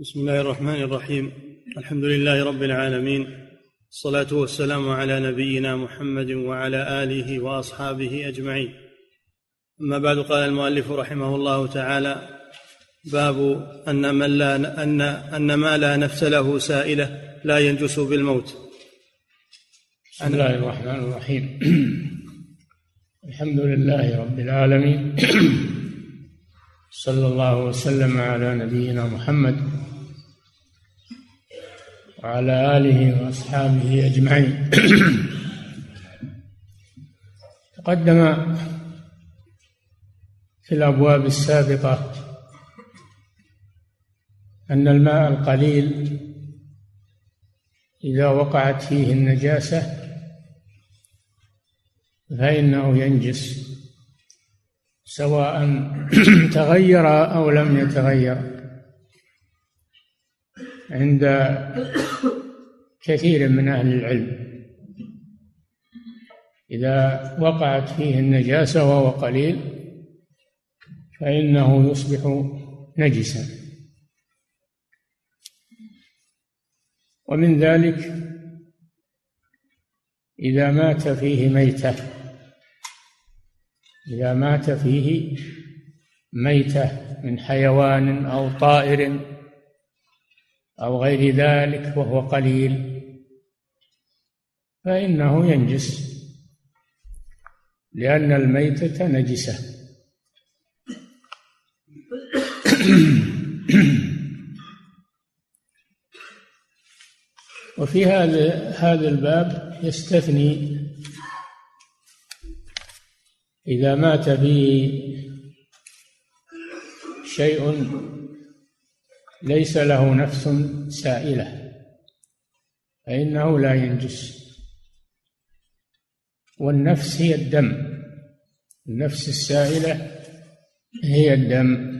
بسم الله الرحمن الرحيم. الحمد لله رب العالمين. الصلاة والسلام على نبينا محمد وعلى آله وأصحابه أجمعين. أما بعد قال المؤلف رحمه الله تعالى باب أن من لا أن أن ما لا نفس له سائلة لا ينجس بالموت. بسم الله الرحمن الرحيم. الحمد لله رب العالمين. صلى الله وسلم على نبينا محمد وعلى آله وأصحابه أجمعين. تقدم في الأبواب السابقة أن الماء القليل إذا وقعت فيه النجاسة فإنه ينجس سواء تغير أو لم يتغير. عند كثير من أهل العلم. إذا وقعت فيه النجاسة وهو قليل فإنه يصبح نجسا. ومن ذلك إذا مات فيه ميتة. إذا مات فيه ميتة من حيوان أو طائر أو غير ذلك وهو قليل. فإنه ينجس لأن الميتة نجسة. وفي هذا هذا الباب يستثني إذا مات به شيء ليس له نفس سائلة فإنه لا ينجس. والنفس هي الدم النفس السائلة هي الدم.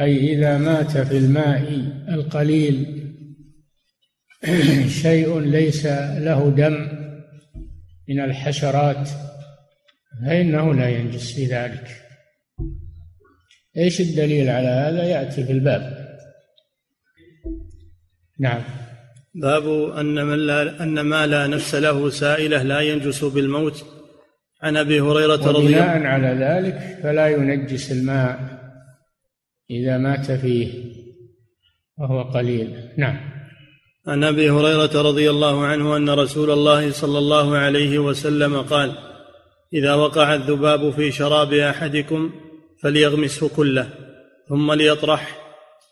أي إذا مات في الماء القليل شيء ليس له دم من الحشرات فإنه لا ينجس في ذلك. إيش الدليل على هذا؟ يأتي في الباب. نعم. باب أن من لا أن ما لا نفس له سائلة لا ينجس بالموت. عن أبي هريرة رضي الله عنه على ذلك فلا ينجس الماء إذا مات فيه وهو قليل. نعم. عن أبي هريرة رضي الله عنه أن رسول الله صلى الله عليه وسلم قال إذا وقع الذباب في شراب أحدكم فليغمسه كله ثم ليطرح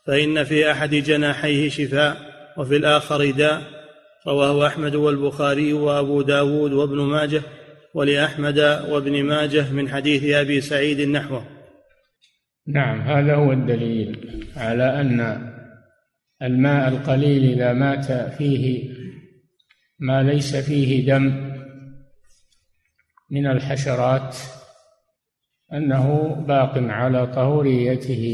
فإن في أحد جناحيه شفاء وفي الآخر داء. رواه أحمد والبخاري وأبو داود وابن ماجه ولأحمد وابن ماجه من حديث أبي سعيد نحوه. نعم هذا هو الدليل على أن الماء القليل إذا مات فيه ما ليس فيه دم من الحشرات أنه باق على طهوريته.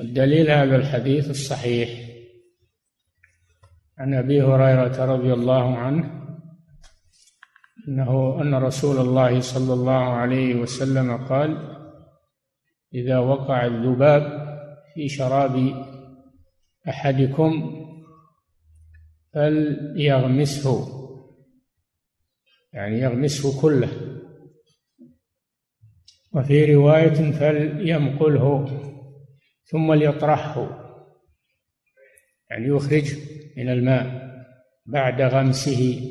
الدليل هذا الحديث الصحيح. عن أبي هريرة رضي الله عنه أنه أن رسول الله صلى الله عليه وسلم قال إذا وقع الذباب في شراب أحدكم فليغمسه. يعني يغمسه كله. وفي رواية فليمقله ثم ليطرحه يعني يخرجه من الماء بعد غمسه.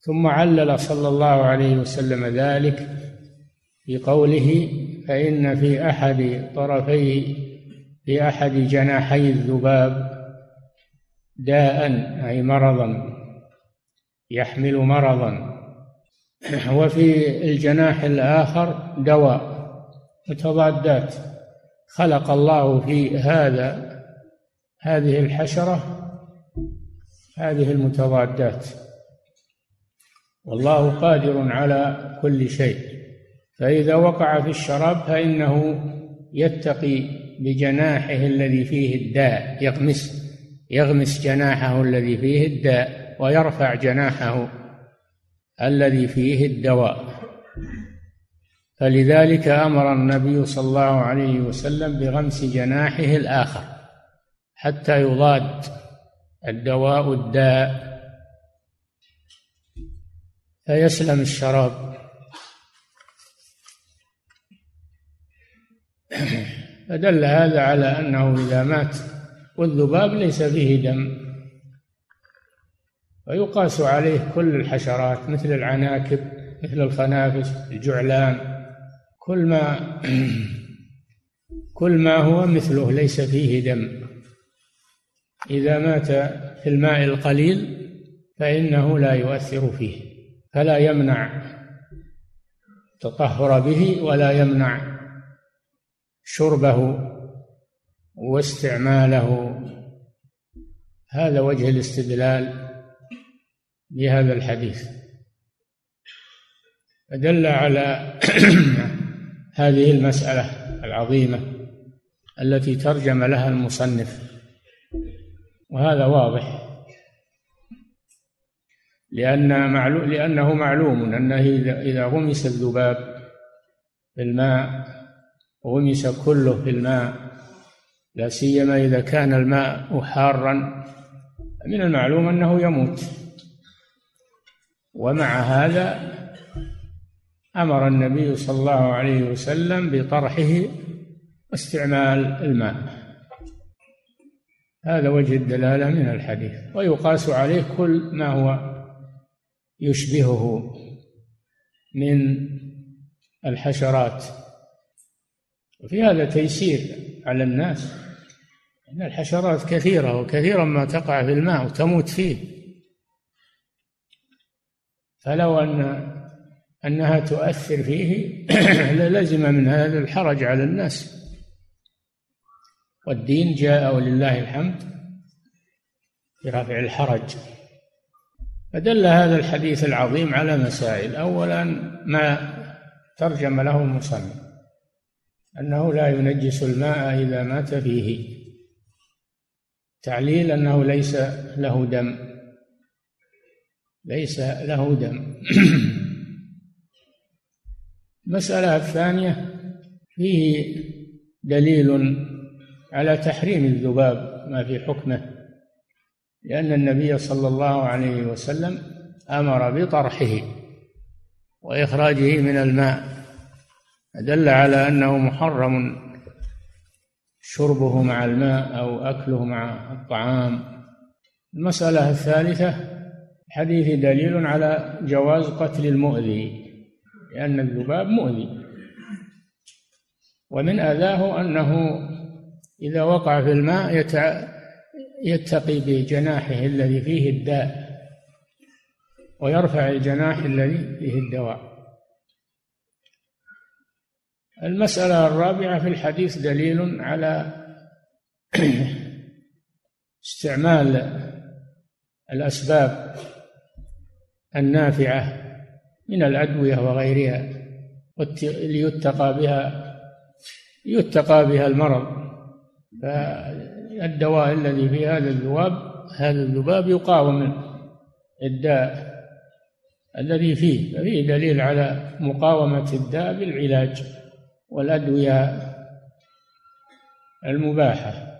ثم علل صلى الله عليه وسلم ذلك بقوله فإن في أحد طرفي في أحد جناحي الذباب داء أي مرضا يحمل مرضا. وفي الجناح الآخر دواء متضادات. خلق الله في هذا هذه الحشرة هذه المتضادات. والله قادر على كل شيء. فإذا وقع في الشراب فإنه يتقي بجناحه الذي فيه الداء يغمس يغمس جناحه الذي فيه الداء ويرفع جناحه. الذي فيه الدواء. فلذلك أمر النبي صلى الله عليه وسلم بغمس جناحه الآخر حتى يضاد الدواء الداء. فيسلم الشراب. فدل هذا على أنه إذا مات والذباب ليس فيه دم. ويقاس عليه كل الحشرات مثل العناكب مثل الخنافس الجعلان. كل ما كل ما هو مثله ليس فيه دم. إذا مات في الماء القليل فإنه لا يؤثر فيه فلا يمنع التطهر به ولا يمنع شربه واستعماله. هذا وجه الاستدلال. بهذا الحديث. فدل على هذه المسألة العظيمة التي ترجم لها المصنف. وهذا واضح. لأن معلوم لأنه معلوم أنه إذا غمس الذباب في الماء غمس كله في الماء لا سيما إذا كان الماء حارا من المعلوم أنه يموت. ومع هذا أمر النبي صلى الله عليه وسلم بطرحه واستعمال الماء. هذا وجه الدلالة من الحديث. ويقاس عليه كل ما هو يشبهه من الحشرات. وفي هذا تيسير على الناس. إن الحشرات كثيرة وكثيرا ما تقع في الماء وتموت فيه. فلو أن أنها تؤثر فيه للزم من هذا الحرج على الناس. والدين جاء ولله الحمد برفع الحرج. فدل هذا الحديث العظيم على مسائل. أولا ما ترجم له المصنف أنه لا ينجس الماء إذا مات فيه. تعليل أنه ليس له دم. ليس له دم. المسألة الثانية فيه دليل على تحريم الذباب ما في حكمه لأن النبي صلى الله عليه وسلم أمر بطرحه وإخراجه من الماء. دل على أنه محرم شربه مع الماء أو أكله مع الطعام. المسألة الثالثة حديث دليل على جواز قتل المؤذي لأن الذباب مؤذي. ومن أذاه أنه إذا وقع في الماء يتقي بجناحه الذي فيه الداء ويرفع الجناح الذي فيه الدواء. المسألة الرابعة في الحديث دليل على استعمال الأسباب. النافعة من الأدوية وغيرها ليتقى بها يتقى بها المرض. فالدواء الذي في هذا الذباب هذا الذباب يقاوم الداء الذي فيه. ففيه دليل على مقاومة الداء بالعلاج والأدوية المباحة.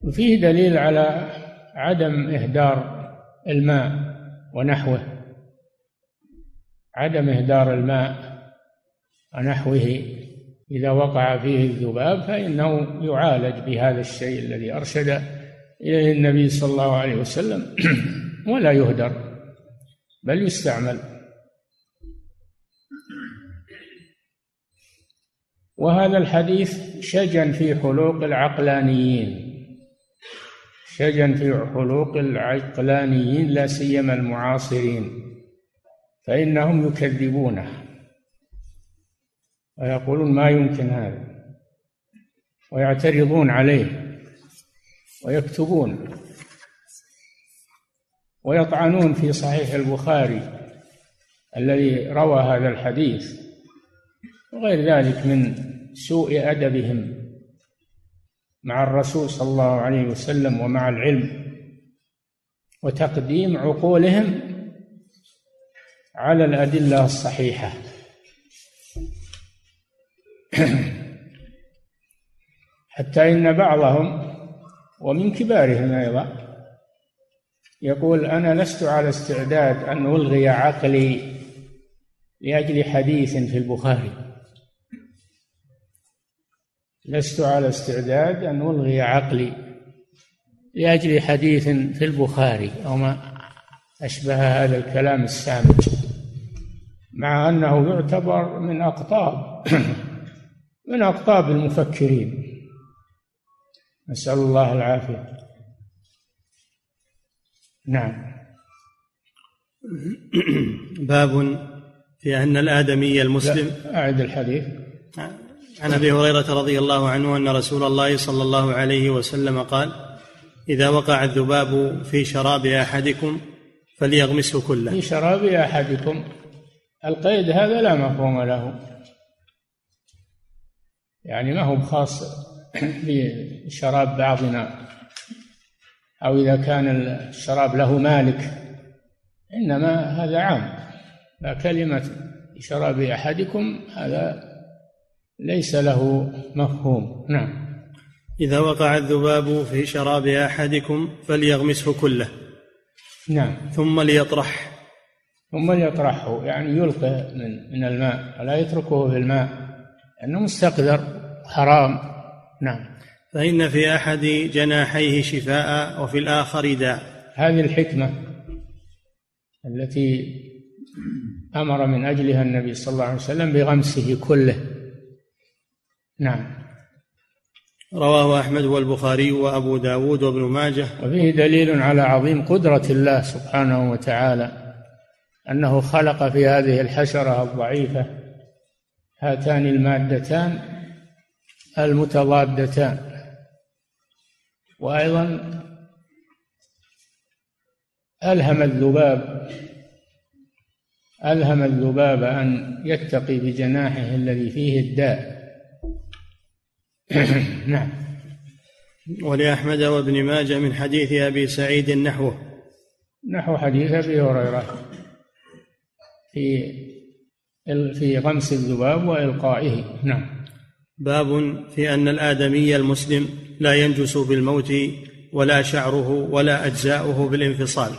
وفيه دليل على عدم إهدار الماء. ونحوه. عدم إهدار الماء ونحوه إذا وقع فيه الذباب فإنه يعالج بهذا الشيء الذي أرشد إليه النبي صلى الله عليه وسلم ولا يهدر بل يستعمل. وهذا الحديث شجن في حلوق العقلانيين. شجن في حلوق العقلانيين لا سيما المعاصرين فإنهم يكذبونه. ويقولون ما يمكن هذا. ويعترضون عليه. ويكتبون. ويطعنون في صحيح البخاري الذي روى هذا الحديث وغير ذلك من سوء أدبهم. مع الرسول صلى الله عليه وسلم ومع العلم وتقديم عقولهم على الأدلة الصحيحة. حتى إن بعضهم ومن كبارهم أيضا يقول أنا لست على استعداد أن ألغي عقلي لأجل حديث في البخاري. لست على استعداد أن ألغي عقلي لأجل حديث في البخاري أو ما أشبه هذا الكلام السامج مع أنه يعتبر من أقطاب من أقطاب المفكرين. نسأل الله العافية. نعم. باب في أن الآدمي المسلم أعد الحديث. عن أبي هريرة رضي الله عنه أن رسول الله صلى الله عليه وسلم قال إذا وقع الذباب في شراب أحدكم فليغمسه كله. في شراب أحدكم. القيد هذا لا مفهوم له. يعني ما هو خاص بشراب بعضنا. أو إذا كان الشراب له مالك. إنما هذا عام. فكلمة شراب أحدكم هذا ليس له مفهوم. نعم. إذا وقع الذباب في شراب أحدكم فليغمسه كله. نعم. ثم ليطرح. ثم ليطرحه يعني يلقى من من الماء. ولا يتركه في الماء؟ لأنه مستقذر. حرام. نعم. فإن في أحد جناحيه شفاء وفي الآخر داء. هذه الحكمة التي أمر من أجلها النبي صلى الله عليه وسلم بغمسه كله. نعم. رواه أحمد والبخاري وأبو داود وابن ماجه. وفيه دليل على عظيم قدرة الله سبحانه وتعالى أنه خلق في هذه الحشرة الضعيفة هاتان المادتان المتضادتان. وأيضا ألهم الذباب ألهم الذباب أن يتقي بجناحه الذي فيه الداء. نعم. ولأحمد وابن ماجه من حديث أبي سعيد نحوه. نحو حديث أبي هريرة. في في غمس الذباب وإلقائه. نعم. باب في أن الآدمي المسلم لا ينجس بالموت ولا شعره ولا أجزاؤه بالانفصال.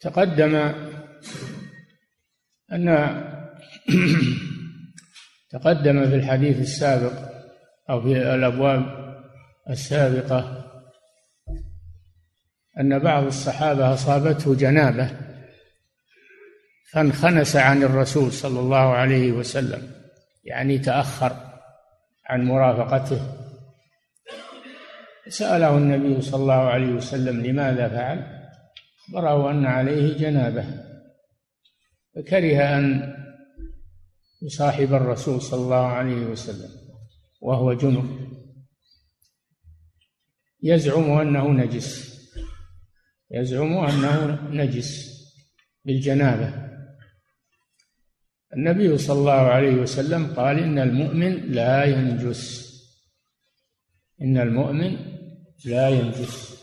تقدم أن تقدم في الحديث السابق أو في الأبواب السابقة أن بعض الصحابة أصابته جنابة فانخنس عن الرسول صلى الله عليه وسلم يعني تأخر عن مرافقته. سأله النبي صلى الله عليه وسلم لماذا فعل؟ أخبره أن عليه جنابة فكره أن يصاحب الرسول صلى الله عليه وسلم. وهو جنب. يزعم أنه نجس. يزعم أنه نجس بالجنابة. النبي صلى الله عليه وسلم قال إن المؤمن لا ينجس. إن المؤمن لا ينجس.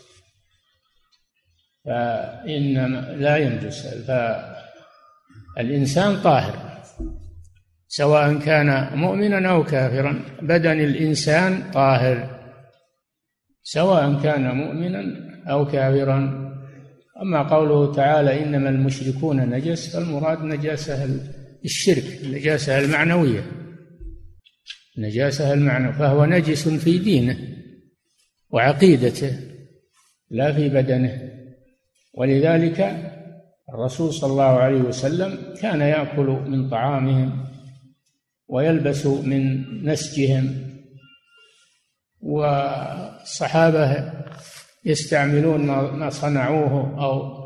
فإنما لا ينجس. فالإنسان طاهر. سواء كان مؤمنا أو كافرا. بدن الإنسان طاهر. سواء كان مؤمنا أو كافرا. أما قوله تعالى إنما المشركون نجس فالمراد نجاسة الشرك النجاسة المعنوية. النجاسة المعنوية فهو نجس في دينه وعقيدته لا في بدنه. ولذلك الرسول صلى الله عليه وسلم كان يأكل من طعامهم ويلبس من نسجهم والصحابة يستعملون ما صنعوه أو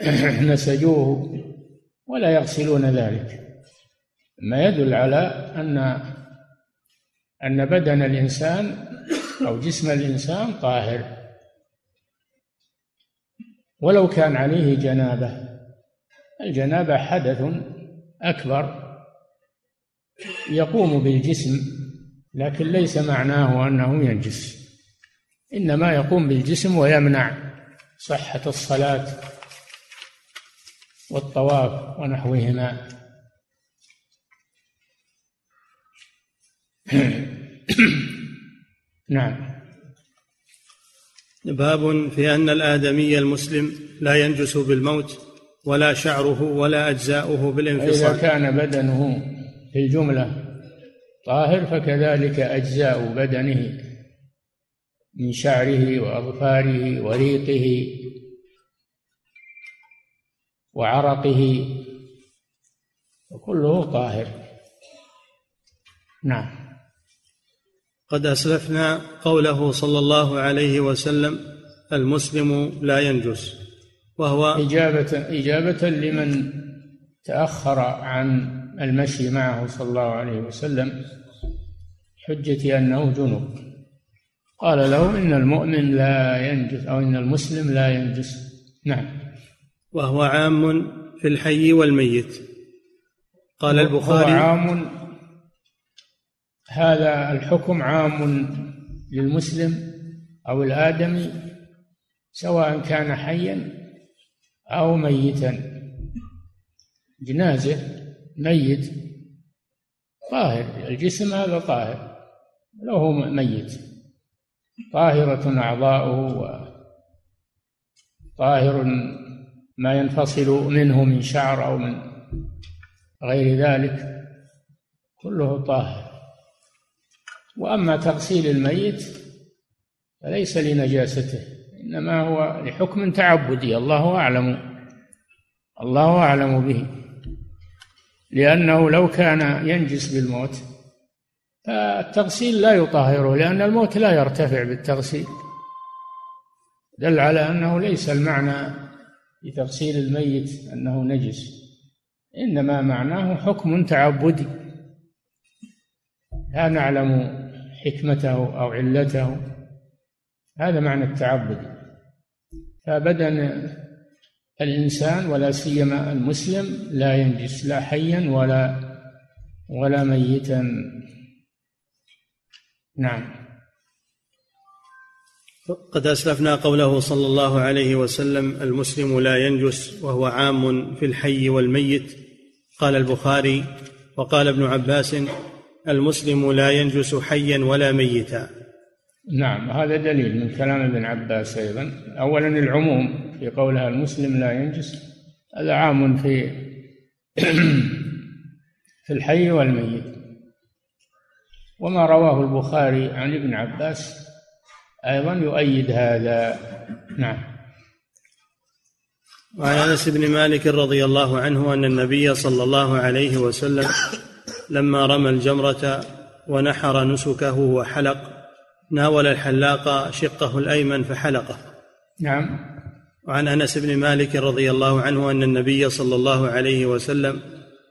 نسجوه ولا يغسلون ذلك. ما يدل على أن أن بدن الإنسان أو جسم الإنسان طاهر. ولو كان عليه جنابة الجنابة حدث أكبر يقوم بالجسم لكن ليس معناه أنه ينجس إنما يقوم بالجسم ويمنع صحة الصلاة والطواف ونحوهما. نعم. باب في أن الآدمي المسلم لا ينجس بالموت ولا شعره ولا أجزاؤه بالانفصال. اذا كان بدنه في الجملة. طاهر فكذلك أجزاء بدنه من شعره وأظفاره وريقه وعرقه وكله طاهر. نعم. قد أسلفنا قوله صلى الله عليه وسلم المسلم لا ينجس وهو إجابة إجابة لمن تأخر عن المشي معه صلى الله عليه وسلم حجة أنه جنوب قال له إن المؤمن لا ينجس أو إن المسلم لا ينجس. نعم. وهو عام في الحي والميت. قال البخاري هو عام هذا الحكم عام للمسلم أو الآدمي سواء كان حيا أو ميتا. جنازة. ميت. طاهر الجسم هذا طاهر لو هو ميت. طاهرة أعضاؤه طاهر ما ينفصل منه من شعر أو من غير ذلك كله طاهر. وأما تغسيل الميت فليس لنجاسته إنما هو لحكم تعبدي الله أعلم الله أعلم به. لأنه لو كان ينجس بالموت فالتغسيل لا يطهره لأن الموت لا يرتفع بالتغسيل. دل على أنه ليس المعنى في تغسيل الميت أنه نجس إنما معناه حكم تعبدي. لا نعلم حكمته أو علته هذا معنى التعبد. فبدن الإنسان ولا سيما المسلم لا ينجس لا حيا ولا ولا ميتا. نعم. قد أسلفنا قوله صلى الله عليه وسلم المسلم لا ينجس وهو عام في الحي والميت. قال البخاري وقال ابن عباس المسلم لا ينجس حيا ولا ميتا. نعم هذا دليل من كلام ابن عباس أيضا. اولا العموم في قولها المسلم لا ينجس هذا عام في في الحي والميت. وما رواه البخاري عن ابن عباس أيضا يؤيد هذا. نعم. وعن أنس بن مالك رضي الله عنه أن النبي صلى الله عليه وسلم لما رمى الجمرة ونحر نسكه وحلق ناول الحلاق شقه الأيمن فحلقه. نعم. وعن أنس بن مالك رضي الله عنه أن النبي صلى الله عليه وسلم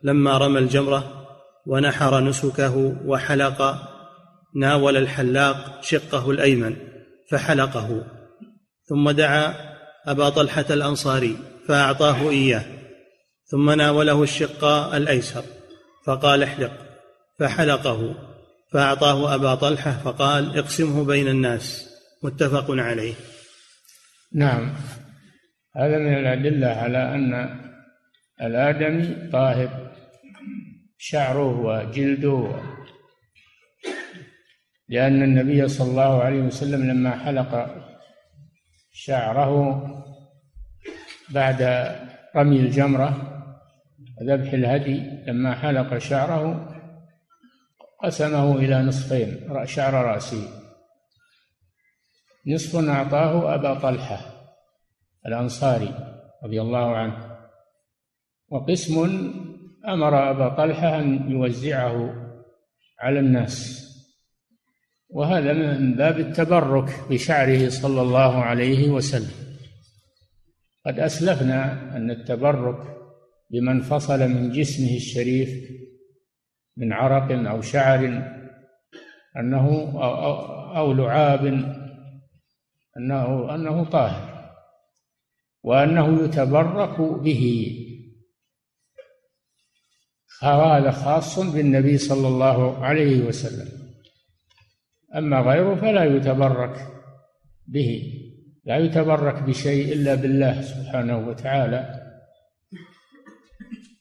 لما رمى الجمرة ونحر نسكه وحلق ناول الحلاق شقه الأيمن فحلقه. ثم دعا أبا طلحة الأنصاري فأعطاه إياه. ثم ناوله الشق الأيسر فقال احلق فحلقه. فأعطاه أبا طلحة فقال اقسمه بين الناس متفق عليه. نعم. هذا من الأدلة على أن الآدمي طاهر شعره وجلده لأن النبي صلى الله عليه وسلم لما حلق شعره بعد رمي الجمرة ذبح الهدي لما حلق شعره قسمه إلى نصفين شعر رأسه نصف أعطاه أبا طلحة الأنصاري رضي الله عنه. وقسم أمر أبا طلحة أن يوزعه على الناس. وهذا من باب التبرك بشعره صلى الله عليه وسلم. قد أسلفنا أن التبرك بمن فصل من جسمه الشريف من عرق أو شعر أنه أو, لعاب أنه أنه طاهر وأنه يتبرك به. هذا خاص بالنبي صلى الله عليه وسلم. أما غيره فلا يتبرك به لا يتبرك بشيء إلا بالله سبحانه وتعالى.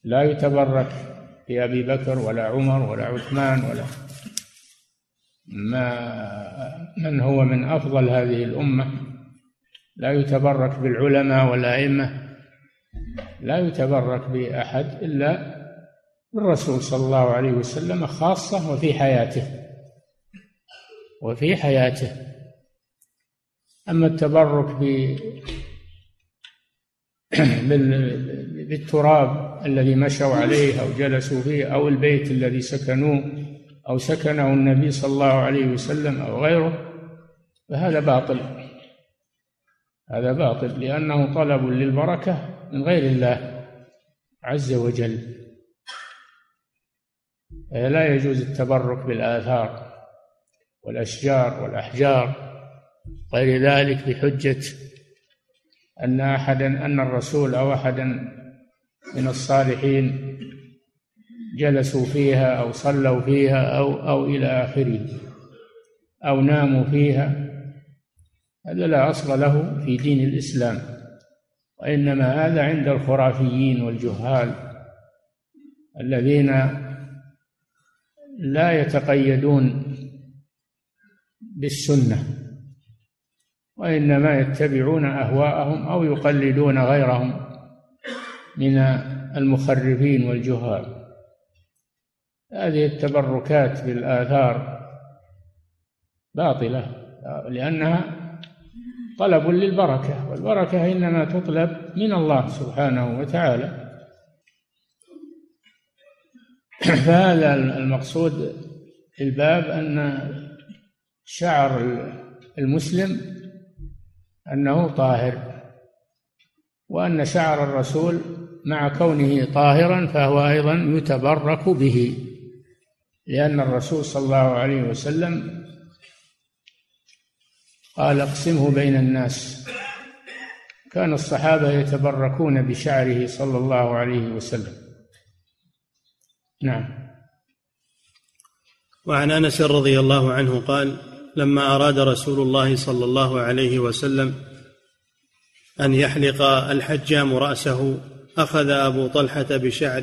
لا يتبرك بأبي بكر ولا عمر ولا عثمان ولا ما من هو من أفضل هذه الأمة. لا يتبرك بالعلماء والأئمة لا يتبرك بأحد إلا بالرسول صلى الله عليه وسلم خاصة وفي حياته وفي حياته. أما التبرك بالتراب الذي مشوا عليه أو جلسوا فيه أو البيت الذي سكنوه أو سكنه النبي صلى الله عليه وسلم أو غيره فهذا باطل. هذا باطل لأنه طلب للبركة من غير الله عز وجل. لا يجوز التبرك بالآثار والأشجار والأحجار غير ذلك بحجة أن أحدا أن الرسول أو أحدا من الصالحين جلسوا فيها أو صلوا فيها أو أو إلى آخره أو ناموا فيها. هذا لا أصل له في دين الإسلام وإنما هذا عند الخرافيين والجهال الذين لا يتقيدون بالسنة وإنما يتبعون أهواءهم أو يقلدون غيرهم. من المخرفين والجهال. هذه التبركات بالآثار باطلة لأنها طلب للبركة والبركة إنما تطلب من الله سبحانه وتعالى. فهذا المقصود الباب أن شعر المسلم أنه طاهر وأن شعر الرسول مع كونه طاهرا فهو أيضا يتبرك به. لأن الرسول صلى الله عليه وسلم قال اقسمه بين الناس. كان الصحابة يتبركون بشعره صلى الله عليه وسلم. نعم. وعن أنس رضي الله عنه قال لما أراد رسول الله صلى الله عليه وسلم أن يحلق الحجام رأسه أخذ أبو طلحة بشعر.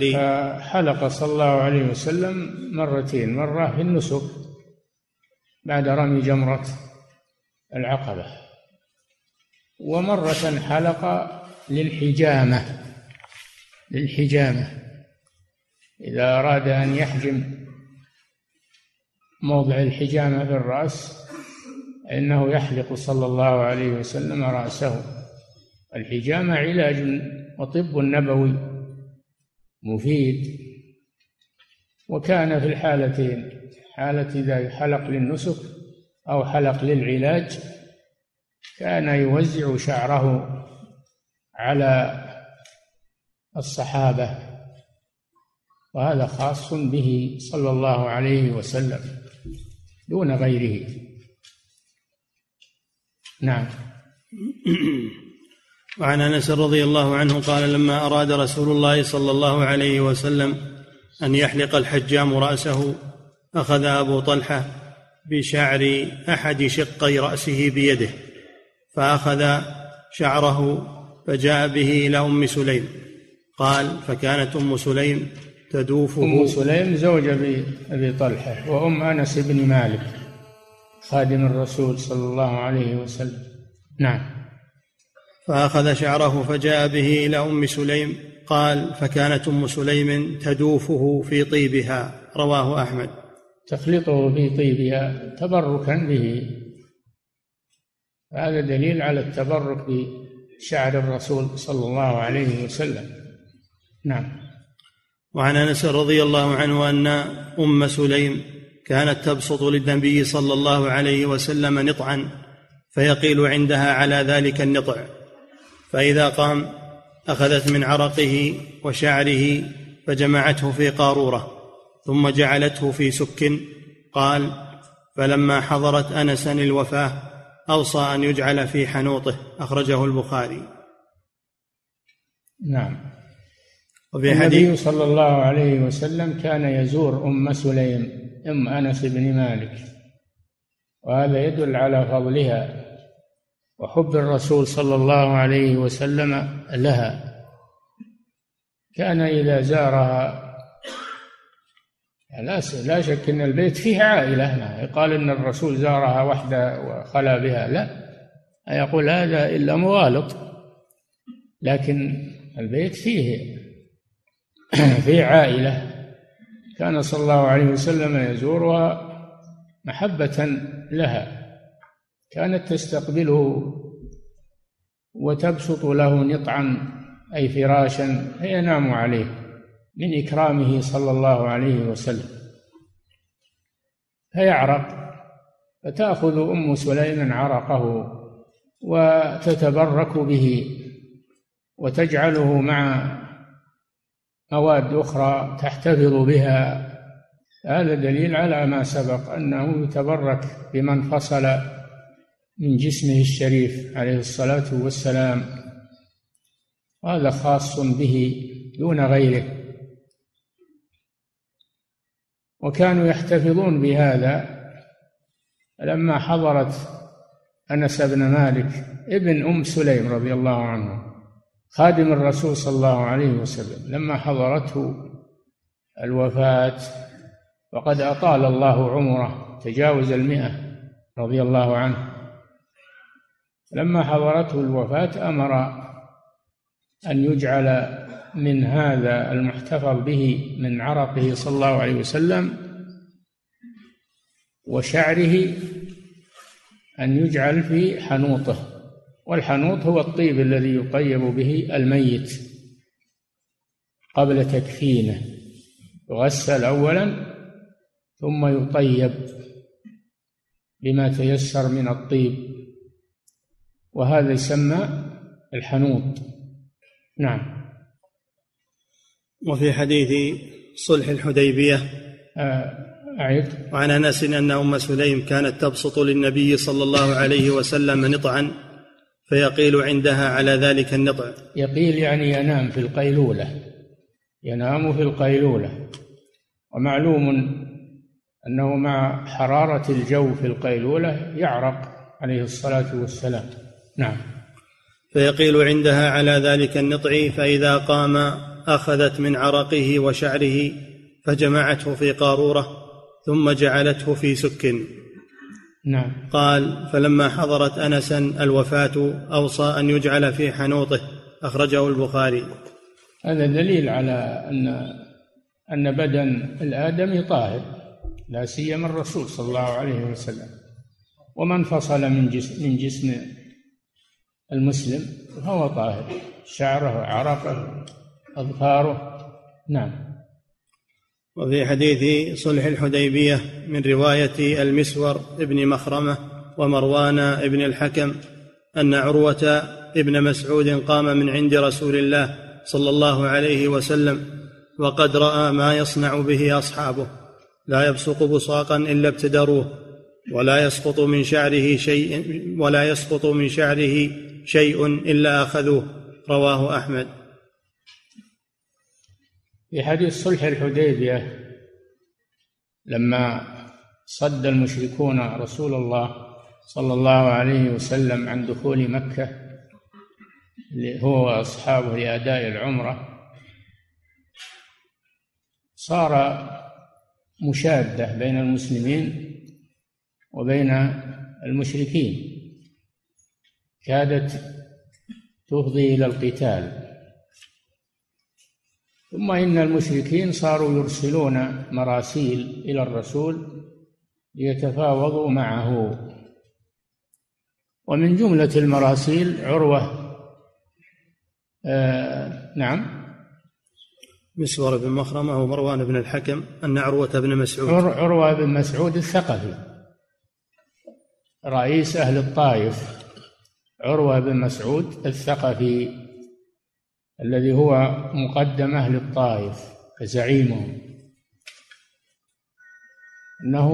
حلق صلى الله عليه وسلم مرتين مرة في النسك بعد رمي جمرة العقبة ومرة حلق للحجامة للحجامة إذا أراد أن يحجم موضع الحجامة في الرأس فإنه يحلق صلى الله عليه وسلم رأسه. الحجامة علاج وطب نبوي مفيد. وكان في الحالتين حالة إذا حلق للنسك أو حلق للعلاج كان يوزع شعره على الصحابة وهذا خاص به صلى الله عليه وسلم دون غيره. نعم. وعن انس رضي الله عنه قال لما اراد رسول الله صلى الله عليه وسلم ان يحلق الحجام راسه اخذ ابو طلحه بشعر احد شقي راسه بيده فاخذ شعره فجاء به إلى ام سليم. قال فكانت ام سليم تدوفه. أم سليم زوج أبي أبي طلحة وأم أنس بن مالك خادم الرسول صلى الله عليه وسلم. نعم. فأخذ شعره فجاء به إلى أم سليم قال فكانت أم سليم تدوفه في طيبها. رواه أحمد. تخلطه في طيبها تبركا به. هذا دليل على التبرك بشعر الرسول صلى الله عليه وسلم. نعم. وعن أنس رضي الله عنه أن أم سليم كانت تبسط للنبي صلى الله عليه وسلم نطعا فيقيل عندها على ذلك النطع. فإذا قام أخذت من عرقه وشعره فجمعته في قارورة ثم جعلته في سك قال فلما حضرت انسا الوفاه أوصى أن يجعل في حنوطه أخرجه البخاري. نعم. وفي حديث النبي صلى الله عليه وسلم كان يزور أم سليم أم أنس بن مالك وهذا يدل على فضلها. وحب الرسول صلى الله عليه وسلم لها. كان إذا زارها لا شك إن البيت فيه عائلة ما يقال إن الرسول زارها وحده وخلا بها. لا. يقول هذا إلا مغالط. لكن البيت فيه فيه عائلة. كان صلى الله عليه وسلم يزورها محبة لها. كانت تستقبله وتبسط له نطعا أي فراشا فينام عليه من إكرامه صلى الله عليه وسلم. فيعرق فتأخذ أم سليم عرقه وتتبرك به وتجعله مع مواد أخرى تحتفظ بها. هذا دليل على ما سبق أنه يتبرك بمن فصل من جسمه الشريف عليه الصلاة والسلام. هذا خاص به دون غيره. وكانوا يحتفظون بهذا لما حضرت أنس بن مالك ابن أم سليم رضي الله عنه خادم الرسول صلى الله عليه وسلم. لما حضرته الوفاة وقد أطال الله عمره تجاوز المئة رضي الله عنه. لما حضرته الوفاة أمر أن يجعل من هذا المحتفظ به من عرقه صلى الله عليه وسلم وشعره أن يجعل في حنوطه والحنوط هو الطيب الذي يطيب به الميت قبل تكفينه يغسل أولا ثم يطيب بما تيسر من الطيب وهذا يسمى الحنوط. نعم. وفي حديث صلح الحديبية. آه، أعيد. وعن أنس أن أم سليم كانت تبسط للنبي صلى الله عليه وسلم نطعا فيقيل عندها على ذلك النطع. يقيل يعني ينام في القيلولة. ينام في القيلولة. ومعلوم أنه مع حرارة الجو في القيلولة يعرق عليه الصلاة والسلام. نعم. فيقيل عندها على ذلك النطع فإذا قام أخذت من عرقه وشعره فجمعته في قارورة ثم جعلته في سك. نعم. قال فلما حضرت انسا الوفاة أوصى أن يجعل في حنوطه. أخرجه البخاري. هذا دليل على ان أن بدن الادمي طاهر لا سيما الرسول صلى الله عليه وسلم. ومن فصل من جسم من جسم المسلم فهو طاهر. شعره عرقه أظفاره. نعم. وفي حديث صلح الحديبية من رواية المسور ابن مخرمة ومروان ابن الحكم أن عروة ابن مسعود قام من عند رسول الله صلى الله عليه وسلم وقد رأى ما يصنع به أصحابه. لا يبصق بصاقا إلا ابتدروه ولا يسقط من شعره شيء ولا يسقط من شعره شيء إلا أخذوه. رواه أحمد. في حديث صلح الحديبية لما صد المشركون رسول الله صلى الله عليه وسلم عن دخول مكة هو وأصحابه لأداء العمرة صار مشادة بين المسلمين وبين المشركين. كادت تفضي إلى القتال. ثم إن المشركين صاروا يرسلون مراسيل إلى الرسول ليتفاوضوا معه. ومن جملة المراسيل عروة. آه نعم. مسور بن مخرمة ومروان بن الحكم أن عروة بن مسعود. عروة بن مسعود الثقفي رئيس أهل الطائف. عروة بن مسعود الثقفي الذي هو مقدم أهل الطائف كزعيمهم أنه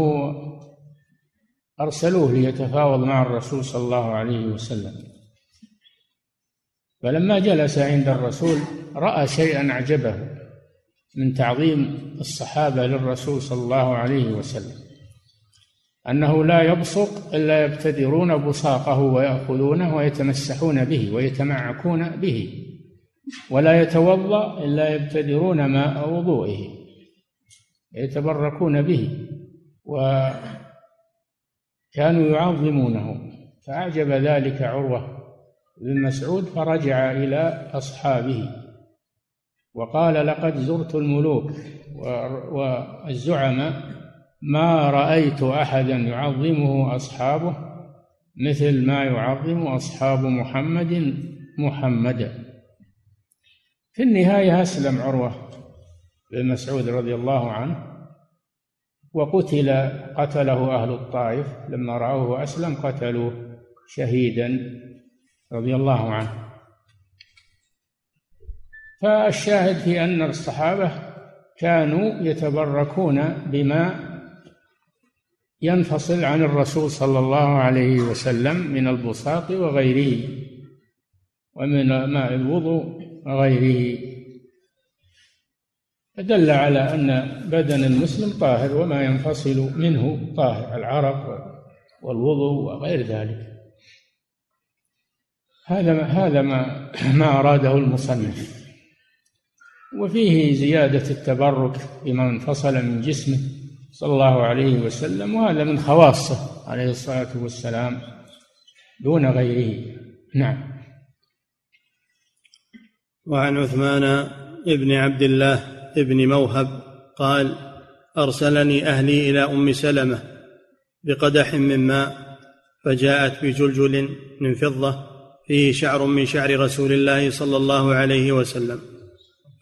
أرسلوه ليتفاوض مع الرسول صلى الله عليه وسلم. فلما جلس عند الرسول رأى شيئا أعجبه من تعظيم الصحابة للرسول صلى الله عليه وسلم. أنه لا يبصق إلا يبتدرون بصاقه ويأخذونه ويتمسحون به ويتمعكون به ولا يتوضأ إلا يبتدرون ماء وضوئه يتبركون به وكانوا يعظمونه. فأعجب ذلك عروة بن مسعود فرجع إلى أصحابه وقال لقد زرت الملوك والزعماء ما رأيت أحدا يعظمه أصحابه مثل ما يعظم أصحاب محمد محمدا في النهاية أسلم عروة بن مسعود رضي الله عنه وقتل قتله أهل الطائف. لما رأوه أسلم قتلوه شهيدا رضي الله عنه. فالشاهد في أن الصحابة كانوا يتبركون بما ينفصل عن الرسول صلى الله عليه وسلم من البساط وغيره ومن ماء الوضوء وغيره. دل على أن بدن المسلم طاهر وما ينفصل منه طاهر العرق والوضوء وغير ذلك. هذا هذا ما ما أراده المصنف. وفيه زيادة التبرك بما انفصل من جسمه. صلى الله عليه وسلم وهذا من خواصه عليه الصلاة والسلام دون غيره. نعم. وعن عثمان بن عبد الله بن موهب قال أرسلني أهلي إلى أم سلمة بقدح من ماء فجاءت بجلجل من فضة فيه شعر من شعر رسول الله صلى الله عليه وسلم.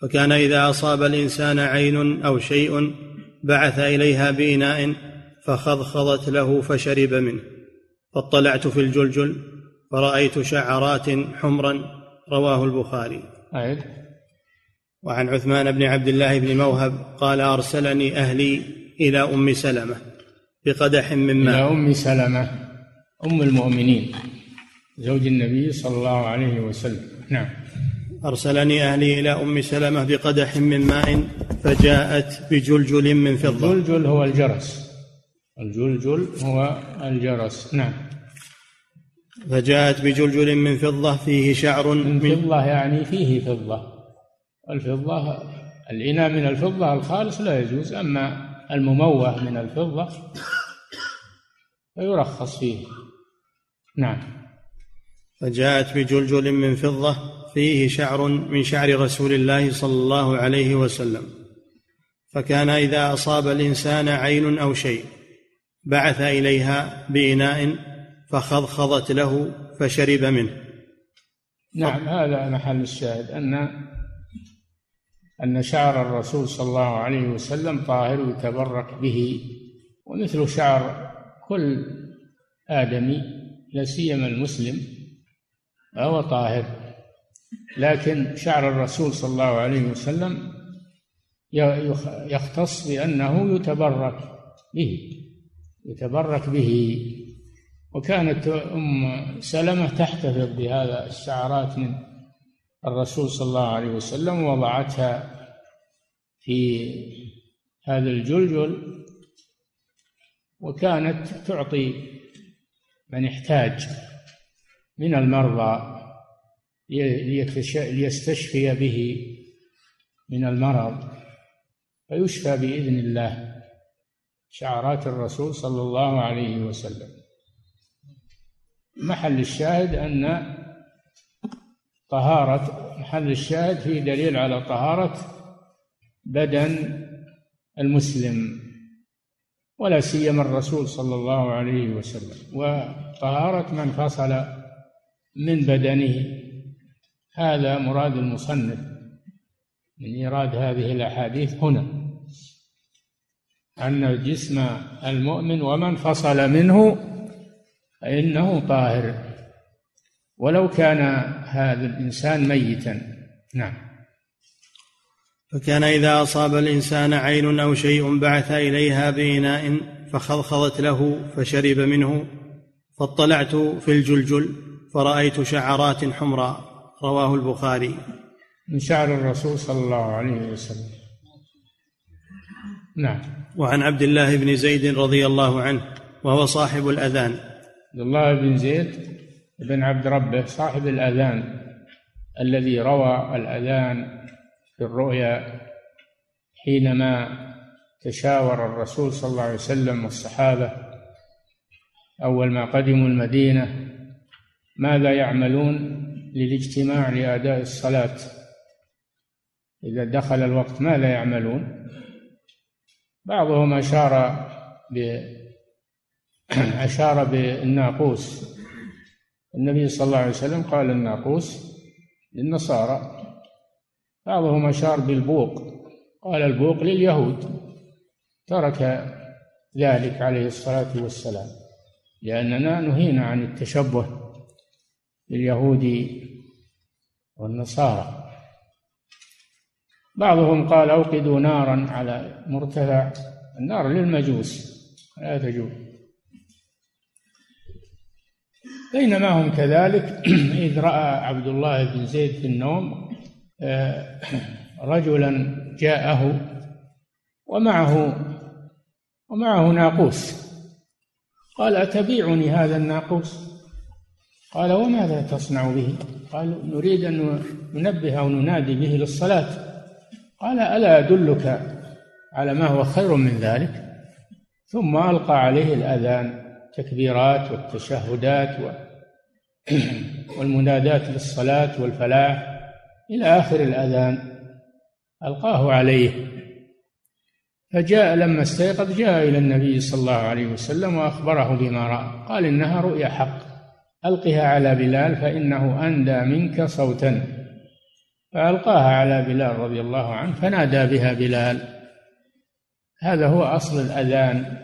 فكان إذا أصاب الإنسان عين أو شيء بعث إليها باناء فخضخضت له فشرب منه. فاطلعت في الجلجل فرأيت شعرات حمرا رواه البخاري. أعد. وعن عثمان بن عبد الله بن موهب قال أرسلني أهلي إلى أم سلمة بقدح من ماء. إلى أم سلمة أم المؤمنين زوج النبي صلى الله عليه وسلم. نعم. أرسلني أهلي إلى أم سلمة بقدح من ماء فجاءت بجلجل من فضة. الجلجل هو الجرس. الجلجل هو الجرس. نعم. فجاءت بجلجل من فضة فيه شعر من فضة يعني فيه فضة. الفضة الإناء من الفضة الخالص لا يجوز أما المموه من الفضة فيرخص فيه. نعم. فجاءت بجلجل من فضة فيه شعر من شعر رسول الله صلى الله عليه وسلم. فكان إذا أصاب الإنسان عين أو شيء بعث إليها بإناء فخضخضت له فشرب منه. نعم هذا محل الشاهد أن أن شعر الرسول صلى الله عليه وسلم طاهر يتبرك به ومثل شعر كل آدمي لا سيما المسلم فهو طاهر. لكن شعر الرسول صلى الله عليه وسلم يختص بأنه يتبرك به يتبرك به. وكانت أم سلمة تحتفظ بهذا الشعرات من الرسول صلى الله عليه وسلم ووضعتها في هذا الجلجل وكانت تعطي من احتاج من المرضى ليستشفي به من المرض فيشفى بإذن الله. شعرات الرسول صلى الله عليه وسلم. محل الشاهد أن طهارة محل الشاهد فيه دليل على طهارة بدن المسلم ولا سيما الرسول صلى الله عليه وسلم. وطهارة من فصل من بدنه هذا مراد المصنف من إيراد هذه الأحاديث هنا أن جسم المؤمن ومن فصل منه فإنه طاهر. ولو كان هذا الإنسان ميتا. نعم. فكان إذا أصاب الإنسان عين أو شيء بعث إليها بإناء فخضخضت له فشرب منه فاطلعت في الجلجل فرأيت شعرات حمراء. رواه البخاري. من شعر الرسول صلى الله عليه وسلم. نعم. وعن عبد الله بن زيد رضي الله عنه وهو صاحب الأذان. عبد الله بن زيد بن عبد ربه صاحب الأذان الذي روى الأذان في الرؤيا حينما تشاور الرسول صلى الله عليه وسلم والصحابة أول ما قدموا المدينة ماذا يعملون؟ للاجتماع لأداء الصلاة. إذا دخل الوقت ماذا يعملون. بعضهم أشار ب أشار بالناقوس. النبي صلى الله عليه وسلم قال الناقوس للنصارى. بعضهم أشار بالبوق. قال البوق لليهود. ترك ذلك عليه الصلاة والسلام. لأننا نهينا عن التشبه. باليهود والنصارى. بعضهم قال أوقدوا نارا على مرتفع النار للمجوس لا تجوز بينما هم كذلك إذ رأى عبد الله بن زيد في النوم آه، رجلا جاءه ومعه ومعه ناقوس. قال أتبيعني هذا الناقوس؟ قال وماذا تصنع به? قال نريد أن ننبه أو ننادي به للصلاة. قال ألا أدلك على ما هو خير من ذلك؟ ثم ألقى عليه الأذان التكبيرات والتشهدات والمنادات للصلاة والفلاح. إلى آخر الأذان ألقاه عليه. فجاء لما استيقظ جاء إلى النبي صلى الله عليه وسلم وأخبره بما رأى. قال إنها رؤيا حق. ألقها على بلال فإنه أندى منك صوتا. فألقاها على بلال رضي الله عنه فنادى بها بلال. هذا هو أصل الأذان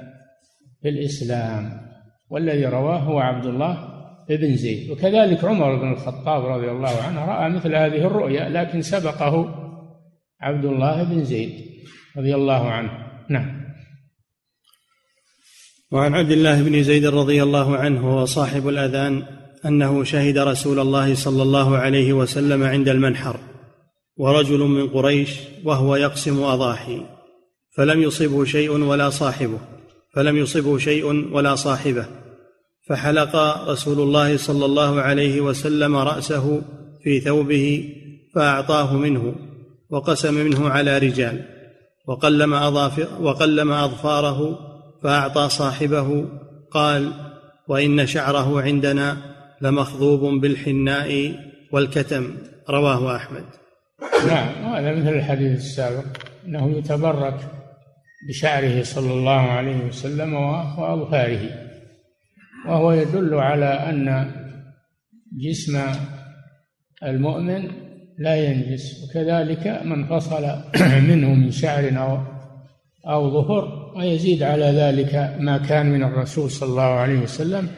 في الإسلام والذي رواه هو عبد الله بن زيد. وكذلك عمر بن الخطاب رضي الله عنه رأى مثل هذه الرؤيا لكن سبقه عبد الله بن زيد رضي الله عنه. نعم. وعن عبد الله بن زيد رضي الله عنه هو صاحب الأذان أنه شهد رسول الله صلى الله عليه وسلم عند المنحر ورجل من قريش وهو يقسم أضاحي فلم يصبه شيء ولا صاحبه فلم يصبه شيء ولا صاحبه فحلق رسول الله صلى الله عليه وسلم رأسه في ثوبه فأعطاه منه وقسم منه على رجال وقلم, وقلم أظفاره فأعطى صاحبه قال وإن شعره عندنا لمخضوب بالحناء والكتم. رواه أحمد. نعم هذا مثل الحديث السابق إنه يتبرك بشعره صلى الله عليه وسلم وأظفاره. وهو يدل على أن جسم المؤمن لا ينجس وكذلك من فصل منه من شعر أو أو ظهر ويزيد على ذلك ما كان من الرسول صلى الله عليه وسلم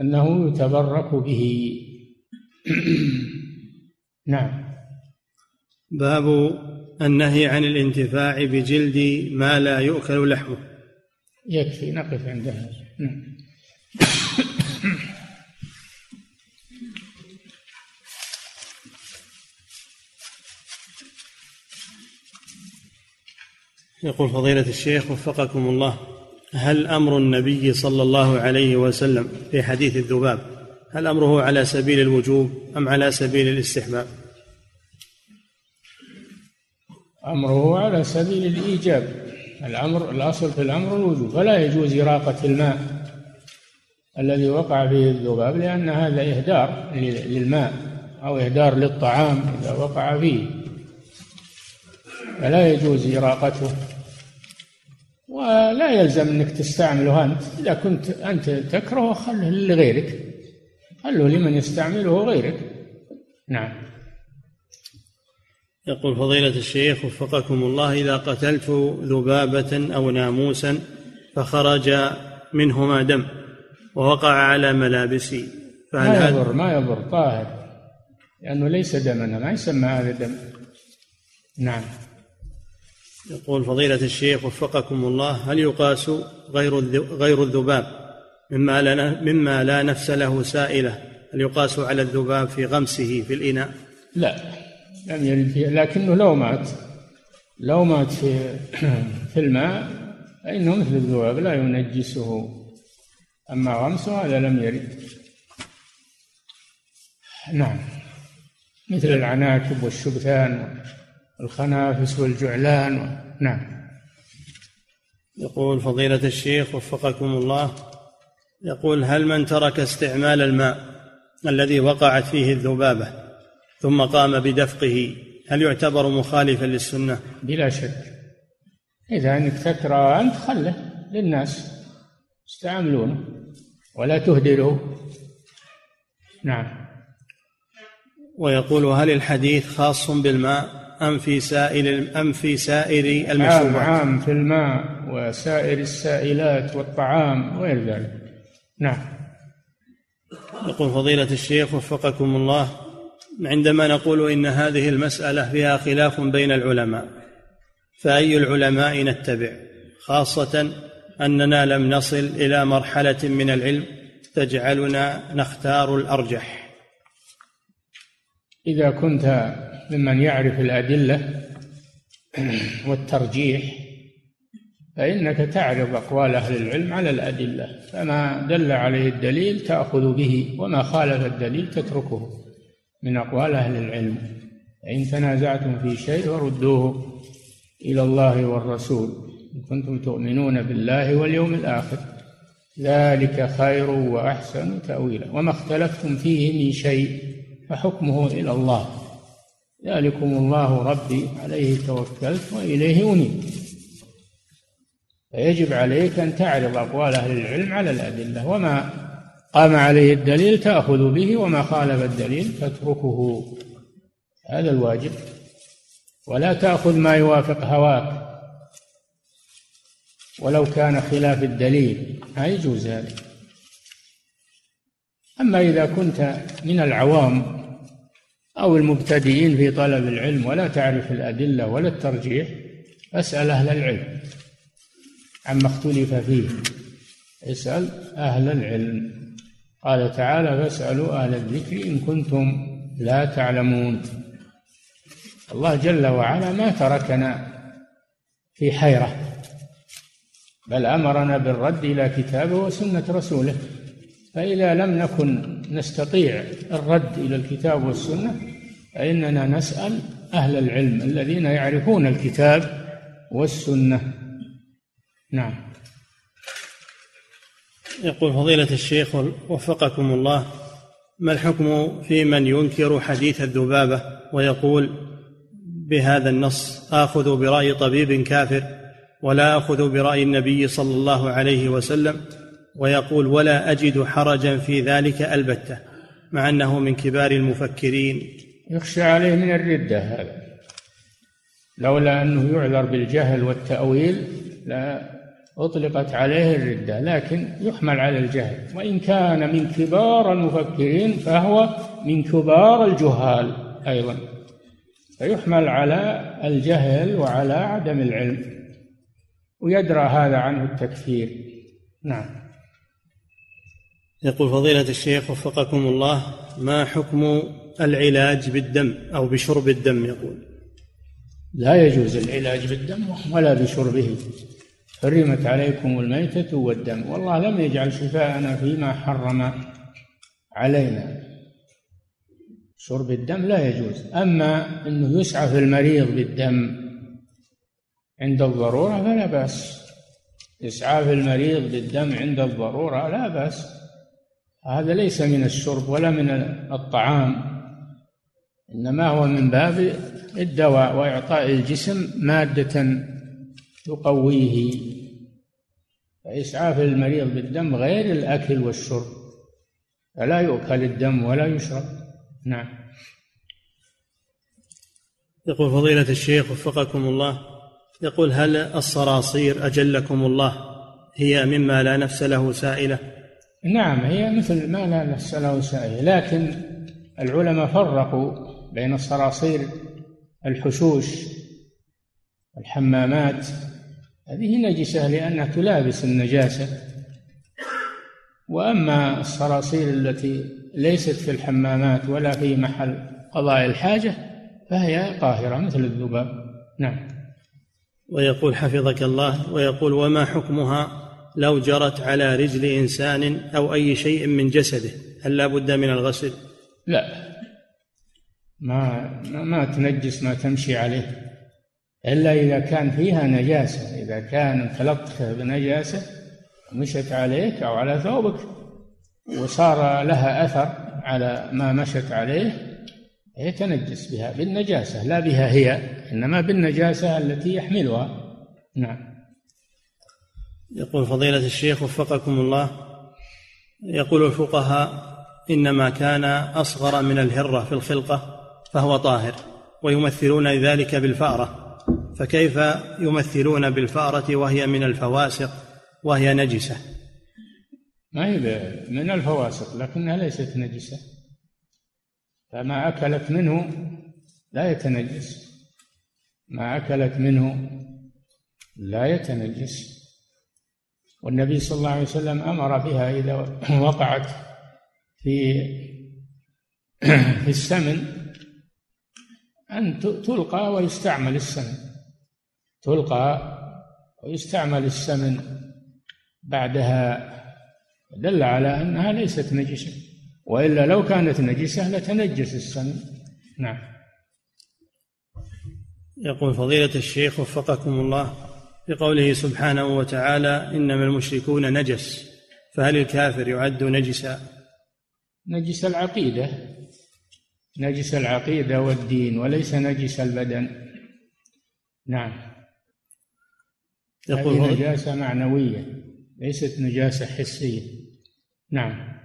أنه يتبرك به. نعم. باب النهي عن الانتفاع بجلد ما لا يؤكل لحمه. يكفي نقف عند هذا. نعم. يقول فضيلة الشيخ وفقكم الله هل أمر النبي صلى الله عليه وسلم في حديث الذباب هل أمره على سبيل الوجوب أم على سبيل الاستحباب؟ أمره على سبيل الإيجاب. الأمر الأصل في الأمر الوجوب فلا يجوز إراقة الماء الذي وقع فيه الذباب لأن هذا إهدار للماء أو إهدار للطعام إذا وقع فيه. فلا يجوز إراقته. ولا يلزم أنك تستعمله أنت. إذا كنت أنت تكرهه خله لغيرك. خله لمن يستعمله غيرك. نعم. يقول فضيلة الشيخ وفقكم الله إذا قتلت ذبابة أو ناموسا فخرج منهما دم ووقع على ملابسي فهل ما يضر ما يضر طاهر. لأنه ليس دما ما يسمى هذا دم. نعم. يقول فضيلة الشيخ وفقكم الله هل يقاس غير غير الذباب مما لا مما لا نفس له سائلة؟ هل يقاس على الذباب في غمسه في الإناء؟ لا لم يرد فيه لكنه لو مات لو مات في في الماء فإنه مثل الذباب لا ينجسه. أما غمسه هذا لم يرد. نعم مثل العناكب والشبثان. والخنافس والجعلان. و... نعم. يقول فضيلة الشيخ وفقكم الله يقول هل من ترك استعمال الماء الذي وقعت فيه الذبابة ثم قام بدفقه هل يعتبر مخالفا للسنة؟ بلا شك. إذا أنك تكره أنت خله للناس. يستعملونه ولا تهدره. نعم. ويقول هل الحديث خاص بالماء؟ أم في سائر أم في سائر المشروبات؟ عام عام في الماء وسائر السائلات والطعام وغير ذلك. نعم. يقول فضيلة الشيخ وفقكم الله عندما نقول إن هذه المسألة فيها خلاف بين العلماء فأي العلماء نتبع خاصة أننا لم نصل إلى مرحلة من العلم تجعلنا نختار الأرجح إذا كنت ممن يعرف الأدلة والترجيح فإنك تعرض أقوال أهل العلم على الأدلة فما دل عليه الدليل تأخذ به وما خالف الدليل تتركه من أقوال أهل العلم. فإن تنازعتم في شيء فردوه إلى الله والرسول إن كنتم تؤمنون بالله واليوم الآخر. ذلك خير وأحسن تأويلا. وما اختلفتم فيه من شيء فحكمه إلى الله. ذلكم الله ربي عليه توكلت وإليه أنيب. فيجب عليك أن تعرض أقوال أهل العلم على الأدلة وما قام عليه الدليل تأخذ به وما خالف الدليل تتركه هذا الواجب. ولا تأخذ ما يوافق هواك. ولو كان خلاف الدليل ما يجوز ذلك. أما إذا كنت من العوام أو المبتدئين في طلب العلم ولا تعرف الأدلة ولا الترجيح فاسأل أهل العلم عما اختلف فيه. اسأل أهل العلم. قال تعالى فاسألوا أهل الذكر إن كنتم لا تعلمون. الله جل وعلا ما تركنا في حيرة بل أمرنا بالرد إلى كتابه وسنة رسوله. فإذا لم نكن نستطيع الرد إلى الكتاب والسنة فإننا نسأل أهل العلم الذين يعرفون الكتاب والسنة. نعم. يقول فضيلة الشيخ وفقكم الله ما الحكم في من ينكر حديث الذبابة ويقول بهذا النص آخذ برأي طبيب كافر ولا آخذ برأي النبي صلى الله عليه وسلم؟ ويقول ولا أجد حرجا في ذلك البتة مع أنه من كبار المفكرين. يخشى عليه من الردة هذا. لولا أنه يعذر بالجهل والتأويل لا أطلقت عليه الردة لكن يحمل على الجهل. وإن كان من كبار المفكرين فهو من كبار الجهال أيضا. فيحمل على الجهل وعلى عدم العلم. ويدرى هذا عنه التكفير. نعم. يقول فضيلة الشيخ وفقكم الله ما حكم العلاج بالدم أو بشرب الدم؟ يقول. لا يجوز العلاج بالدم ولا بشربه. حرمت عليكم الميتة والدم. والله لم يجعل شفاءنا فيما حرم علينا. شرب الدم لا يجوز. أما أنه يسعى في المريض بالدم عند الضرورة فلا بأس. إسعاف المريض بالدم عند الضرورة لا بأس. هذا ليس من الشرب ولا من الطعام إنما هو من باب الدواء وإعطاء الجسم مادة تقويه. فإسعاف المريض بالدم غير الأكل والشرب فلا يؤكل الدم ولا يشرب. نعم. يقول فضيلة الشيخ وفقكم الله يقول هل الصراصير أجلكم الله هي مما لا نفس له سائلة؟ نعم هي مثل ما لا نفس له سائل لكن العلماء فرقوا بين الصراصير الحشوش الحمامات. هذه نجسة لأنها تلابس النجاسة. وأما الصراصير التي ليست في الحمامات ولا في محل قضاء الحاجة فهي طاهرة مثل الذباب. نعم. ويقول حفظك الله ويقول وما حكمها؟ لو جرت على رجل إنسان أو أي شيء من جسده هل لا بد من الغسل؟ لا. ما ما تنجس ما تمشي عليه. إلا إذا كان فيها نجاسة إذا كان تلطخ بنجاسة مشت عليك أو على ثوبك وصار لها أثر على ما مشت عليه يتنجس بها بالنجاسة. لا بها هي إنما بالنجاسة التي يحملها. نعم. يقول فضيلة الشيخ وفقكم الله يقول الفقهاء إنما كان أصغر من الهرة في الخلقة فهو طاهر ويمثلون ذلك بالفأرة فكيف يمثلون بالفأرة وهي من الفواسق وهي نجسة؟ ما هي من الفواسق لكنها ليست نجسة. فما أكلت منه لا يتنجس. ما أكلت منه لا يتنجس. والنبي صلى الله عليه وسلم أمر بها إذا وقعت في في السمن أن تلقى ويستعمل السمن. تلقى ويستعمل السمن بعدها. دل على أنها ليست نجسة. وإلا لو كانت نجسة لتنجس السمن. نعم. يقول فضيلة الشيخ وفقكم الله. بقوله سبحانه وتعالى إنما المشركون نجس فهل الكافر يعد نجسا؟ نجس العقيدة نجس العقيدة والدين وليس نجس البدن. نعم. يقول هذه نجاسة معنوية ليست نجاسة حسية. نعم.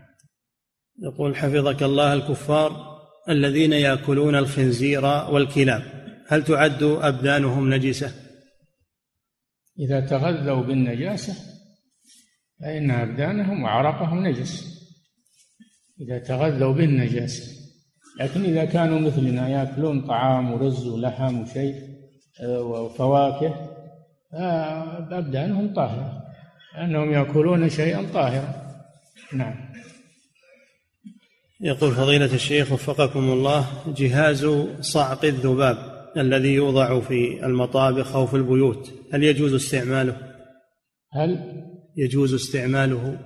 يقول حفظك الله الكفار الذين يأكلون الخنزير والكلاب هل تعد أبدانهم نجسة؟ إذا تغذوا بالنجاسة فإن أبدانهم وعرقهم نجس. إذا تغذوا بالنجاسة لكن إذا كانوا مثلنا يأكلون طعام ورز ولحم وشيء آه، وفواكه فابدانهم طاهرة. لأنهم يأكلون شيئا طاهرا. نعم. يقول فضيلة الشيخ وفقكم الله جهاز صعق الذباب. الذي يوضع في المطابخ أو في البيوت هل يجوز استعماله؟ هل يجوز استعماله؟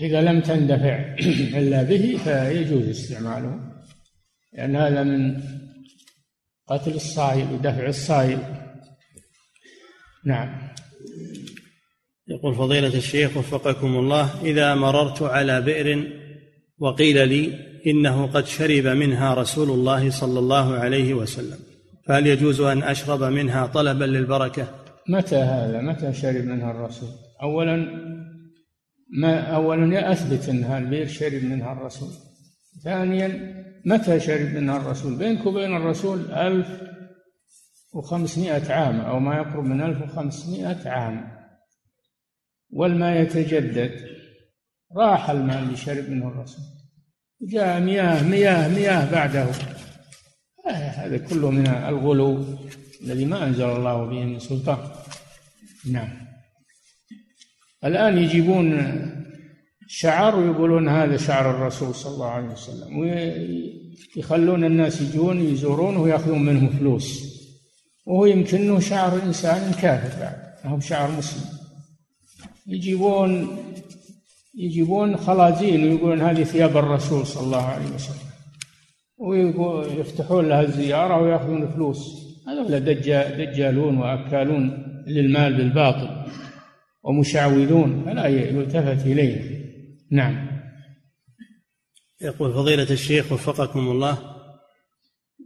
إذا لم تندفع إلا به فيجوز استعماله لأن هذا من قتل الصائل ودفع الصائل نعم يقول فضيلة الشيخ وفقكم الله إذا مررت على بئر وقيل لي إنه قد شرب منها رسول الله صلى الله عليه وسلم. فهل يجوز أن أشرب منها طلبا للبركة؟ متى هذا؟ متى شرب منها الرسول؟ اولا ما اولا أثبت انها البئر شرب منها الرسول. ثانيا متى شرب منها الرسول؟ بينك وبين الرسول ألف وخمسمائة عام أو ما يقرب من ألف وخمسمائة عام. والماء يتجدد. راح الماء اللي شرب منه الرسول. جاء مياه مياه مياه بعده. آه، هذا كله من الغلو الذي ما أنزل الله به من سلطان. نعم. الآن يجيبون شعر ويقولون هذا شعر الرسول صلى الله عليه وسلم. ويخلون الناس يجون يزورونه ويأخذون منه فلوس. وهو يمكنه شعر إنسان كافر بعد. ما هو شعر مسلم. يجيبون يجيبون خلازين ويقولون هذه ثياب الرسول صلى الله عليه وسلم. ويفتحون لها الزيارة ويأخذون فلوس. هذول دجالون وأكالون للمال بالباطل ومشعوذون. فلا يلتفت إليه. نعم. يقول فضيلة الشيخ وفقكم الله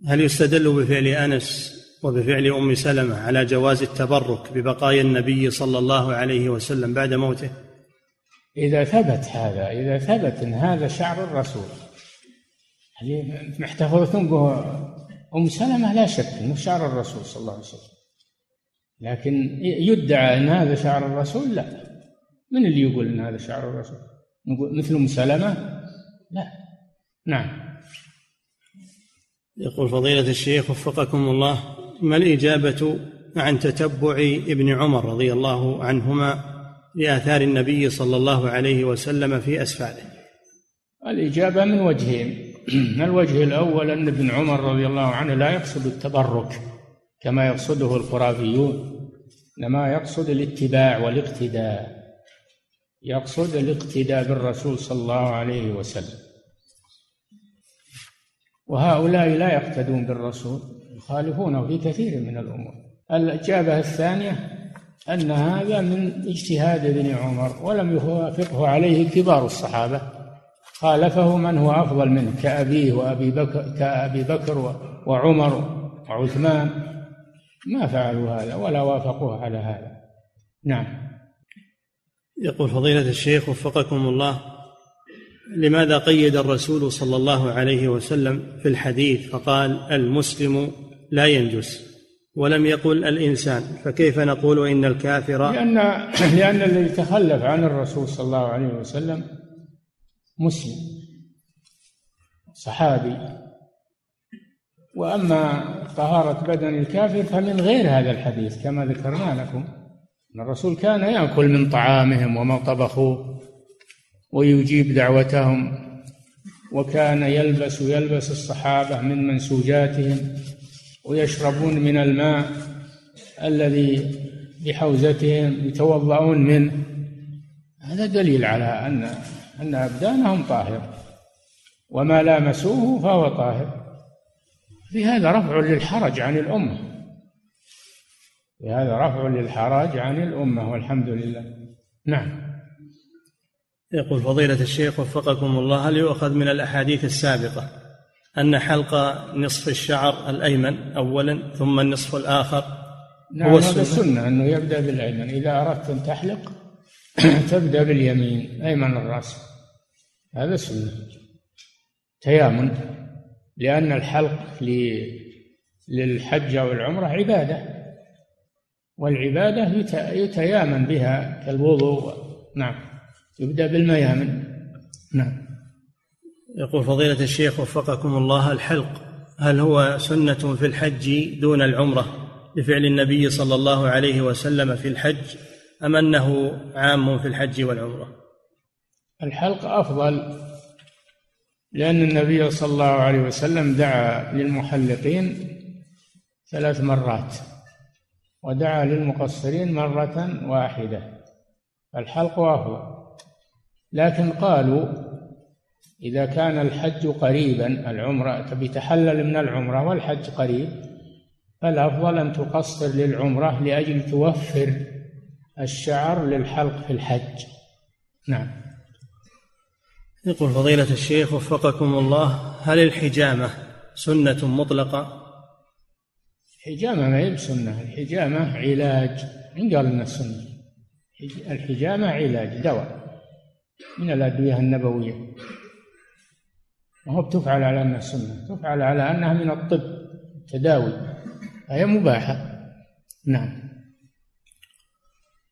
هل يستدل بفعل أنس وبفعل أم سلمة على جواز التبرك ببقايا النبي صلى الله عليه وسلم بعد موته؟ إذا ثبت هذا إذا ثبت أن هذا شعر الرسول. محتفظة به أم سلمة لا شك أنه شعر الرسول صلى الله عليه وسلم. لكن يدعى أن هذا شعر الرسول؟ لا. من اللي يقول أن هذا شعر الرسول؟ نقول مثل أم سلمة؟ لا. نعم. يقول فضيلة الشيخ وفقكم الله ما الإجابة عن تتبع ابن عمر رضي الله عنهما لآثار النبي صلى الله عليه وسلم في أسفاره الإجابة من وجهين. الوجه الأول أن ابن عمر رضي الله عنه لا يقصد التبرك كما يقصده الخرافيون إنما يقصد الاتباع والاقتداء. يقصد الاقتداء بالرسول صلى الله عليه وسلم. وهؤلاء لا يقتدون بالرسول يخالفونه في كثير من الأمور. الإجابة الثانية أن هذا من اجتهاد ابن عمر ولم يوافقه عليه كبار الصحابة. خالفه من هو أفضل منه كأبيه وأبي بكر كأبي بكر وعمر وعثمان. ما فعلوا هذا ولا وافقوه على هذا. نعم. يقول فضيلة الشيخ وفقكم الله لماذا قيد الرسول صلى الله عليه وسلم في الحديث فقال المسلم لا ينجس؟ ولم يقل الإنسان فكيف نقول إن الكافر لأن لأن الذي تخلف عن الرسول صلى الله عليه وسلم مسلم صحابي. وأما طهارة بدن الكافر فمن غير هذا الحديث كما ذكرنا لكم أن الرسول كان يأكل من طعامهم وما طبخوه ويجيب دعوتهم وكان يلبس يلبس الصحابة من منسوجاتهم. ويشربون من الماء الذي بحوزتهم يتوضؤون منه. هذا دليل على أن أن أبدانهم طاهرة وما لامسوه فهو طاهر. في هذا رفع للحرج عن الأمة. في هذا رفع للحرج عن الأمة والحمد لله. نعم. يقول فضيلة الشيخ وفقكم الله هل يؤخذ من الأحاديث السابقة أن حلق نصف الشعر الأيمن أولا ثم النصف الآخر نعم هو السنة. هذا السنة. أنه يبدأ بالأيمن. إذا أردت أن تحلق تبدأ باليمين أيمن الرأس. هذا سنة. تيامن. لأن الحلق للحج أو العمرة عبادة. والعبادة يتيامن بها كالوضوء. نعم. يبدأ بالميامن. نعم. يقول فضيلة الشيخ وفقكم الله الحلق هل هو سنة في الحج دون العمرة لفعل النبي صلى الله عليه وسلم في الحج أم أنه عام في الحج والعمرة؟ الحلق أفضل لأن النبي صلى الله عليه وسلم دعا للمحلقين ثلاث مرات ودعا للمقصرين مرة واحدة. الحلق أفضل. لكن قالوا إذا كان الحج قريبا العمرة تبي تحلل من العمرة والحج قريب فالأفضل أن تقصر للعمرة لأجل توفر الشعر للحلق في الحج. نعم. يقول فضيلة الشيخ وفقكم الله هل الحجامة سنة مطلقة؟ الحجامة ما هي بسنة الحجامة علاج. من قال إنها سنة؟ الحجامة علاج دواء. من الأدوية النبوية. ما هو بتفعل على أنها سنة تفعل على أنها من الطب تداوي فهي مباحة. نعم.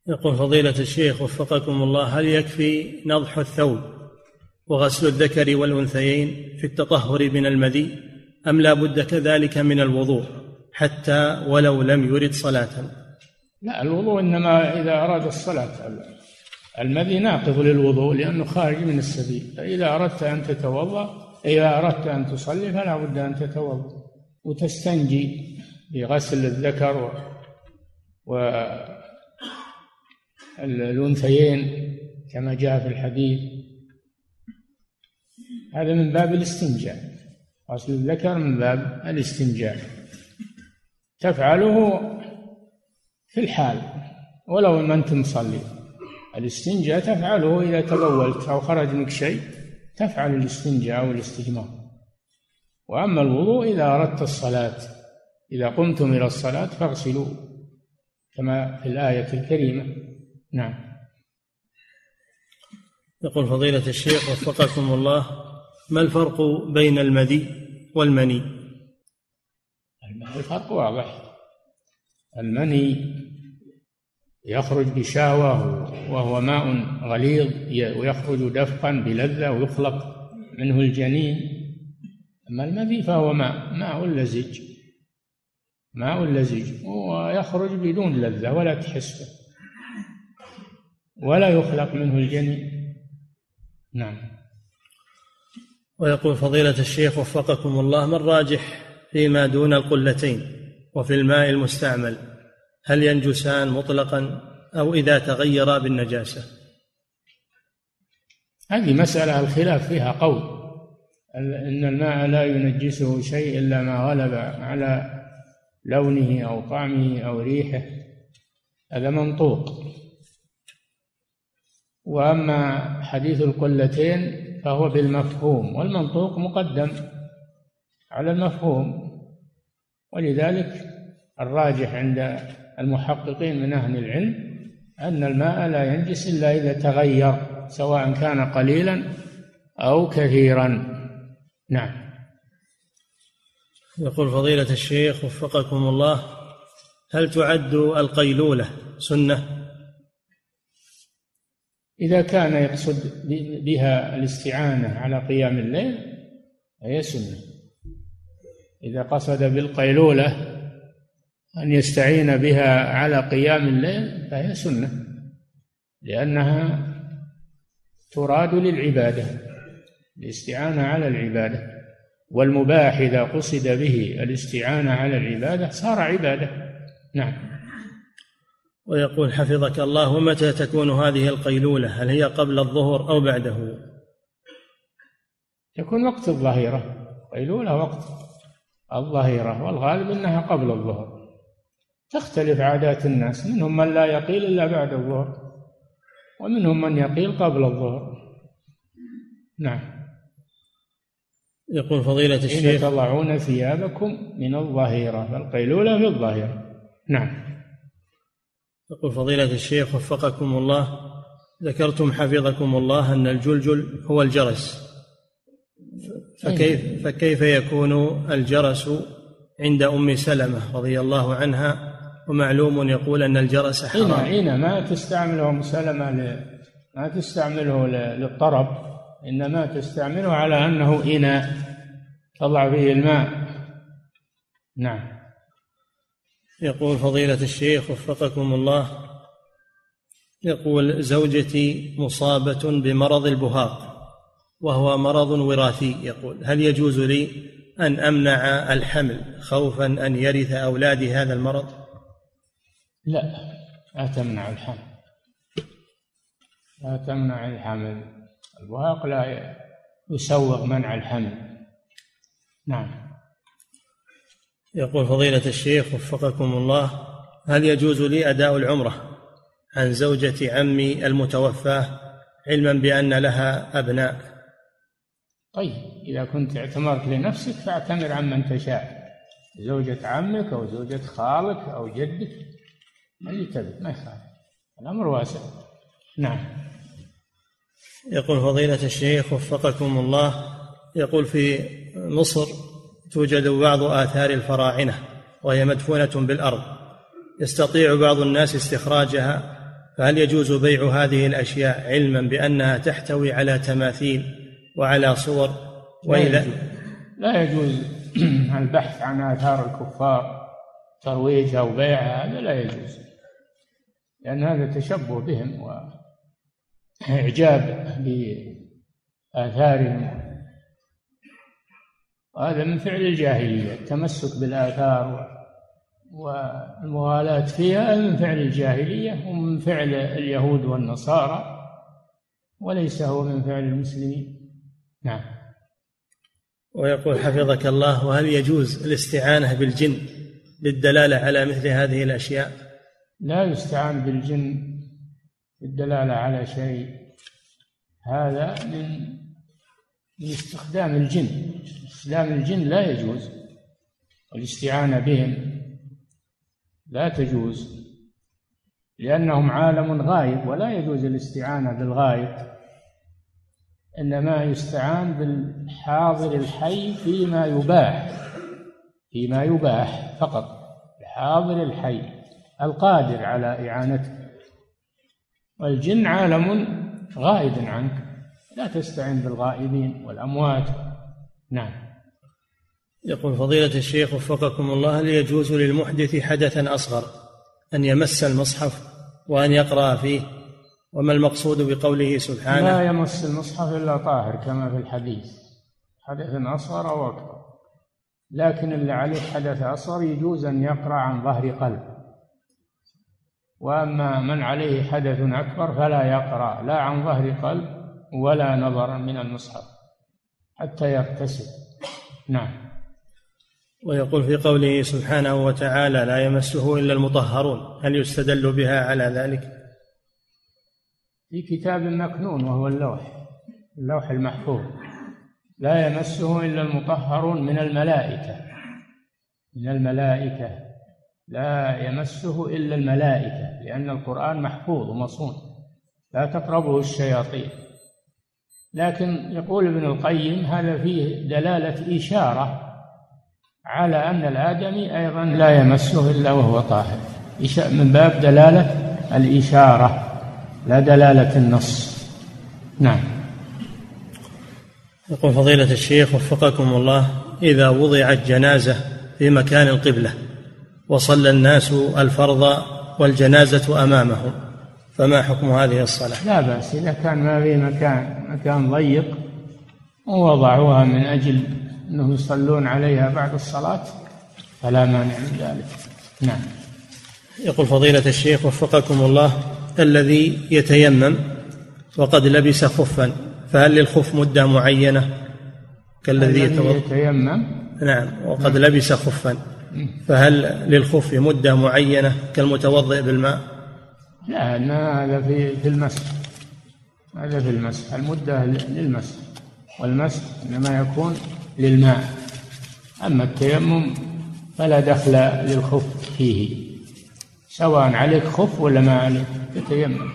يقول فضيلة الشيخ وفقكم الله هل يكفي نضح الثوب وغسل الذكر والأنثيين في التطهر من المذي؟ أم لا بد كذلك من الوضوء حتى ولو لم يرد صلاة؟ لا الوضوء إنما إذا أراد الصلاة. المذي ناقض للوضوء لأنه خارج من السبيل. فإذا أردت أن تتوضأ إذا أردت أن تصلي فلا بد أن تتوضأ وتستنجي بغسل الذكر و الأنثيين كما جاء في الحديث. هذا من باب الاستنجاء. غسل الذكر من باب الاستنجاء. تفعله في الحال ولو ما أنت مصلي. الاستنجاء تفعله إذا تبولت أو خرج منك شيء. تفعل الاستنجاء أو الاستجمار وأما الوضوء إذا أردت الصلاة إذا قمتم إلى الصلاة فاغسلوا كما في الآية الكريمة. نعم. يقول فضيلة الشيخ وفقكم الله ما الفرق بين المذي والمني؟ الفرق واضح. المني يخرج بشهوة وهو ماء غليظ ويخرج دفقا بلذة ويخلق منه الجنين. أما المذي فهو ماء ماء لزج ماء لزج ويخرج بدون لذة ولا تحس به ولا يخلق منه الجنين. نعم. ويقول فضيلة الشيخ وفقكم الله ما الراجح فيما دون القلتين وفي الماء المستعمل؟ هل ينجسان مطلقا أو إذا تغيرا بالنجاسة؟ هذه مسألة الخلاف فيها قول. إن الماء لا ينجسه شيء إلا ما غلب على لونه أو طعمه أو ريحه. هذا منطوق. وأما حديث القلتين فهو بالمفهوم والمنطوق مقدم على المفهوم. ولذلك الراجح عند المحققين من أهل العلم أن الماء لا ينجس إلا إذا تغير سواء كان قليلا أو كثيرا. نعم. يقول فضيلة الشيخ وفقكم الله هل تعد القيلولة سنة؟ إذا كان يقصد بها الاستعانة على قيام الليل فهي سنة. إذا قصد بالقيلولة أن يستعين بها على قيام الليل فهي سنة لأنها تراد للعبادة الاستعانة على العبادة والمباح إذا قصد به الاستعانة على العبادة صار عبادة. نعم. ويقول حفظك الله متى تكون هذه القيلولة؟ هل هي قبل الظهر أو بعده؟ تكون وقت الظهيرة قيلولة وقت الظهيرة والغالب أنها قبل الظهر. تختلف عادات الناس منهم من لا يقيل إلا بعد الظهر ومنهم من يقيل قبل الظهر. نعم. يقول فضيلة الشيخ تضعون ثيابكم من الظهيرة فالقيلولة في الظهيرة. نعم. يقول فضيلة الشيخ وفقكم الله ذكرتم حفظكم الله أن الجلجل هو الجرس. فكيف فكيف يكون الجرس عند أم سلمة رضي الله عنها؟ ومعلوم يقول أن الجرس حرام. حين ما تستعمله أم سلمة ما تستعمله للطرب إنما تستعمله على أنه إناء. تضع فيه الماء. نعم. يقول فضيلة الشيخ وفقكم الله يقول زوجتي مصابة بمرض البهاق وهو مرض وراثي. يقول هل يجوز لي أن أمنع الحمل خوفا أن يرث أولادي هذا المرض؟ لا لا تمنع الحمل. لا تمنع الحمل. البهاق لا يسوغ منع الحمل. نعم. يقول فضيلة الشيخ وفقكم الله هل يجوز لي أداء العمرة عن زوجة عمي المتوفاة علما بأن لها أبناء؟ طيب إذا كنت اعتمرت لنفسك فاعتمر عمن تشاء زوجة عمك أو زوجة خالك أو جدك. اللي تبي ما يخالف. الأمر واسع. نعم. يقول فضيلة الشيخ وفقكم الله يقول في مصر توجد بعض آثار الفراعنة وهي مدفونة بالأرض. يستطيع بعض الناس استخراجها؟ فهل يجوز بيع هذه الأشياء علما بأنها تحتوي على تماثيل وعلى صور وإذا لا يجوز. البحث عن آثار الكفار ترويجها وبيعها هذا لا يجوز. لأن هذا تشبه بهم وإعجاب بآثارهم. وهذا من فعل الجاهلية التمسك بالآثار والمغالاة فيها من فعل الجاهلية ومن فعل اليهود والنصارى وليس هو من فعل المسلمين. نعم. ويقول حفظك الله وهل يجوز الاستعانة بالجن للدلالة على مثل هذه الأشياء؟ لا يستعان بالجن للدلالة على شيء. هذا من من استخدام الجن. استخدام الجن لا يجوز. والاستعانة بهم لا تجوز. لأنهم عالم غايب ولا يجوز الاستعانة بالغايب. إنما يستعان بالحاضر الحي فيما يباح فيما يباح فقط. الحاضر الحي. القادر على إعانته والجن عالم غائب عنك. لا تستعن بالغائبين والأموات. نعم. يقول فضيلة الشيخ وفقكم الله هل يجوز للمحدث حدثا أصغر أن يمس المصحف وأن يقرأ فيه؟ وما المقصود بقوله سبحانه؟ لا يمس المصحف إلا طاهر كما في الحديث. حدث أصغر أو أكبر. لكن اللي عليه حدث أصغر يجوز أن يقرأ عن ظهر قلب. وأما من عليه حدث أكبر فلا يقرأ لا عن ظهر قلب ولا نظرا من المصحف حتى يغتسل نعم. ويقول في قوله سبحانه وتعالى لا يمسه إلا المطهرون هل يستدل بها على ذلك؟ في كتاب مكنون وهو اللوح اللوح المحفوظ. لا يمسه إلا المطهرون من الملائكة من الملائكة. لا يمسه إلا الملائكة لأن القرآن محفوظ ومصون. لا تقربه الشياطين. لكن يقول ابن القيم هذا فيه دلالة إشارة على أن الآدمي أيضا لا يمسه إلا وهو طاهر. من باب دلالة الإشارة لا دلالة النص. نعم. يقول فضيلة الشيخ وفقكم الله إذا وضعت جنازة في مكان القبلة وصلى الناس الفرض والجنازة أمامهم. فما حكم هذه الصلاة؟ لا بأس إذا كان ما في مكان مكان ضيق ووضعوها من أجل أنهم يصلون عليها بعد الصلاة فلا مانع من ذلك. نعم. يقول فضيلة الشيخ وفقكم الله الذي يتيمم وقد لبس خفا فهل للخف مدة معينة كالذي يتيمم؟ نعم وقد نعم. لبس خفا. فهل للخف مدة معينة كالمتوضئ بالماء؟ لا هذا في في المسح. هذا في المسح. المدة للمسح. والمسح إنما يكون للماء. أما التيمم فلا دخل للخف فيه. سواء عليك خف ولا ما عليك تتيمم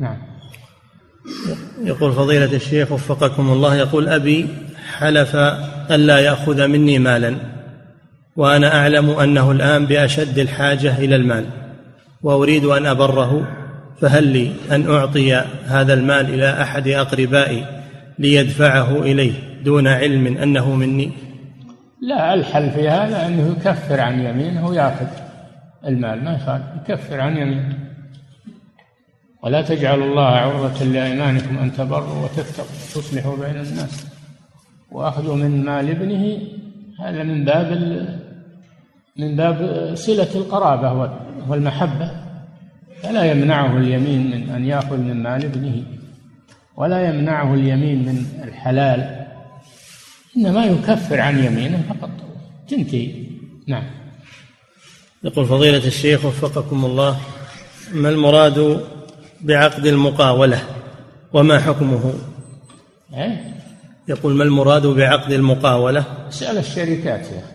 نعم. يقول فضيلة الشيخ وفقكم الله يقول أبي حلف ألا يأخذ مني مالا. وأنا أعلم أنه الآن بأشد الحاجة إلى المال وأريد أن أبره فهل لي أن أعطي هذا المال إلى أحد أقربائي ليدفعه إليه دون علم أنه مني؟ لا الحل في هذا أنه يكفر عن يمينه ويأخذ المال ما يخالف يكفر عن يمينه. ولا تجعلوا الله عرضة لأيمانكم أن تبروا وتتقوا تصلحوا بين الناس. وأخذ من مال ابنه هذا من باب من باب صلة القرابة والمحبة. فلا يمنعه اليمين من أن يأخذ من مال ابنه ولا يمنعه اليمين من الحلال. إنما يكفر عن يمينه فقط. تنتهي. نعم. يقول فضيلة الشيخ وفقكم الله ما المراد بعقد المقاولة وما حكمه؟ إيه؟ يقول ما المراد بعقد المقاولة؟ اسأل الشركات يا أخي.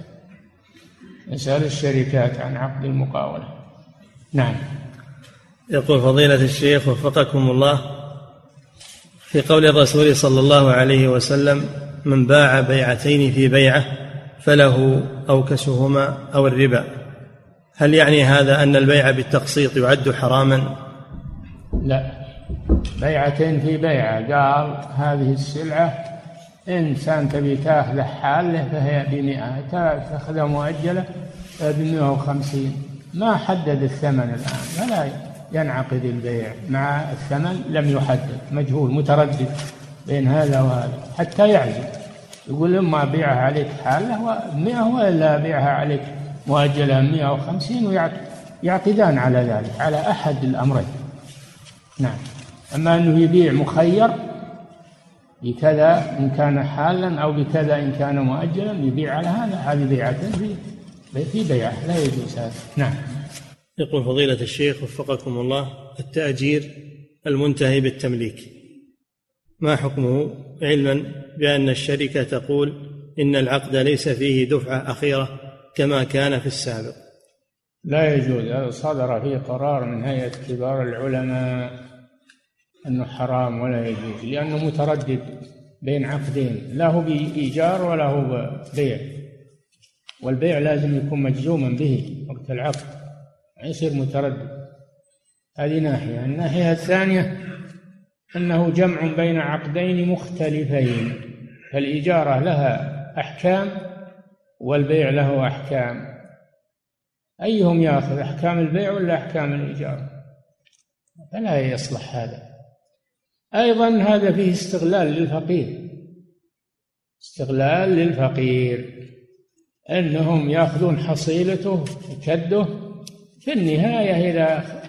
اسأل الشركات عن عقد المقاولة. نعم. يقول فضيلة الشيخ وفقكم الله في قول الرسول صلى الله عليه وسلم من باع بيعتين في بيعة فله أوكسهما أو الربا. هل يعني هذا أن البيع بالتقسيط يعد حراما؟ لا. بيعتين في بيعة. قال هذه السلعة إنسان تبي تاخذه حاله فهي بمئة تأخذها مؤجلة بمئة وخمسين. ما حدد الثمن الآن فلا ينعقد البيع مع الثمن لم يحدد. مجهول متردد بين هذا وهذا حتى يعزم. يقول إما أبيعها عليك حالة مئة وإلا أبيعها عليك مؤجلة مئة وخمسين ويعقدان على ذلك على أحد الأمرين. نعم. أما أنه يبيع مخير بكذا إن كان حالا أو بكذا إن كان مؤجلا يبيع على هذا. هذه بيعة في في بيعة لا يجوز هذا. نعم. يقول فضيلة الشيخ وفقكم الله التأجير المنتهي بالتمليك. ما حكمه؟ علما بأن الشركة تقول إن العقد ليس فيه دفعة أخيرة كما كان في السابق. لا يجوز. صدر فيه قرار من هيئة كبار العلماء. أنه حرام ولا يجوز لأنه متردد بين عقدين لا هو بإيجار ولا هو بيع والبيع لازم يكون مجزوما به وقت العقد ما يصير متردد. هذه ناحية. الناحية الثانية أنه جمع بين عقدين مختلفين فالإجارة لها أحكام والبيع له أحكام. أيهم يأخذ أحكام البيع ولا أحكام الإيجار؟ فلا يصلح هذا. أيضا هذا فيه استغلال للفقير. استغلال للفقير. أنهم يأخذون حصيلته وكده. في النهاية إذا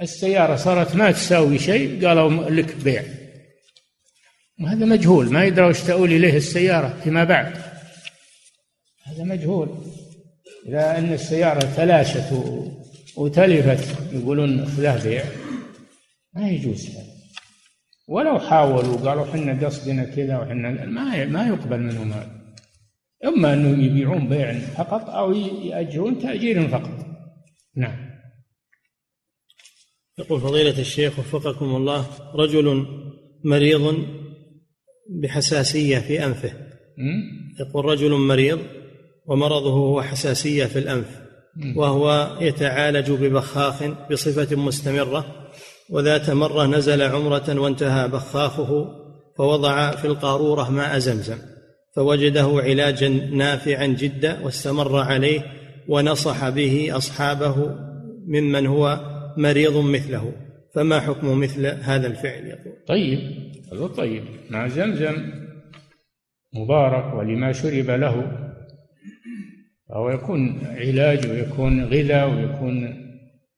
السيارة صارت ما تساوي شيء قالوا لك بيع. وهذا مجهول. ما يدرى وش تؤول إليه السيارة فيما بعد. هذا مجهول. إذا أن السيارة تلاشت وتلفت يقولون له بيع. ما يجوز هذا. ولو حاولوا قالوا حنا قصدنا كذا وحنا ما ما يقبل منهم هذا. إما أنهم يبيعون بيع فقط أو يأجرون تاجير فقط. نعم. يقول فضيلة الشيخ وفقكم الله رجل مريض بحساسية في أنفه. يقول رجل مريض ومرضه هو حساسية في الأنف وهو يتعالج ببخاخ بصفة مستمرة وذات مرة نزل عمرة وانتهى بخاخه فوضع في القارورة ماء زمزم فوجده علاجا نافعا جدا واستمر عليه ونصح به أصحابه ممن هو مريض مثله. فما حكم مثل هذا الفعل؟ يقول. طيب هذا طيب. مع زمزم مبارك ولما شرب له. فهو يكون علاج ويكون غذاء ويكون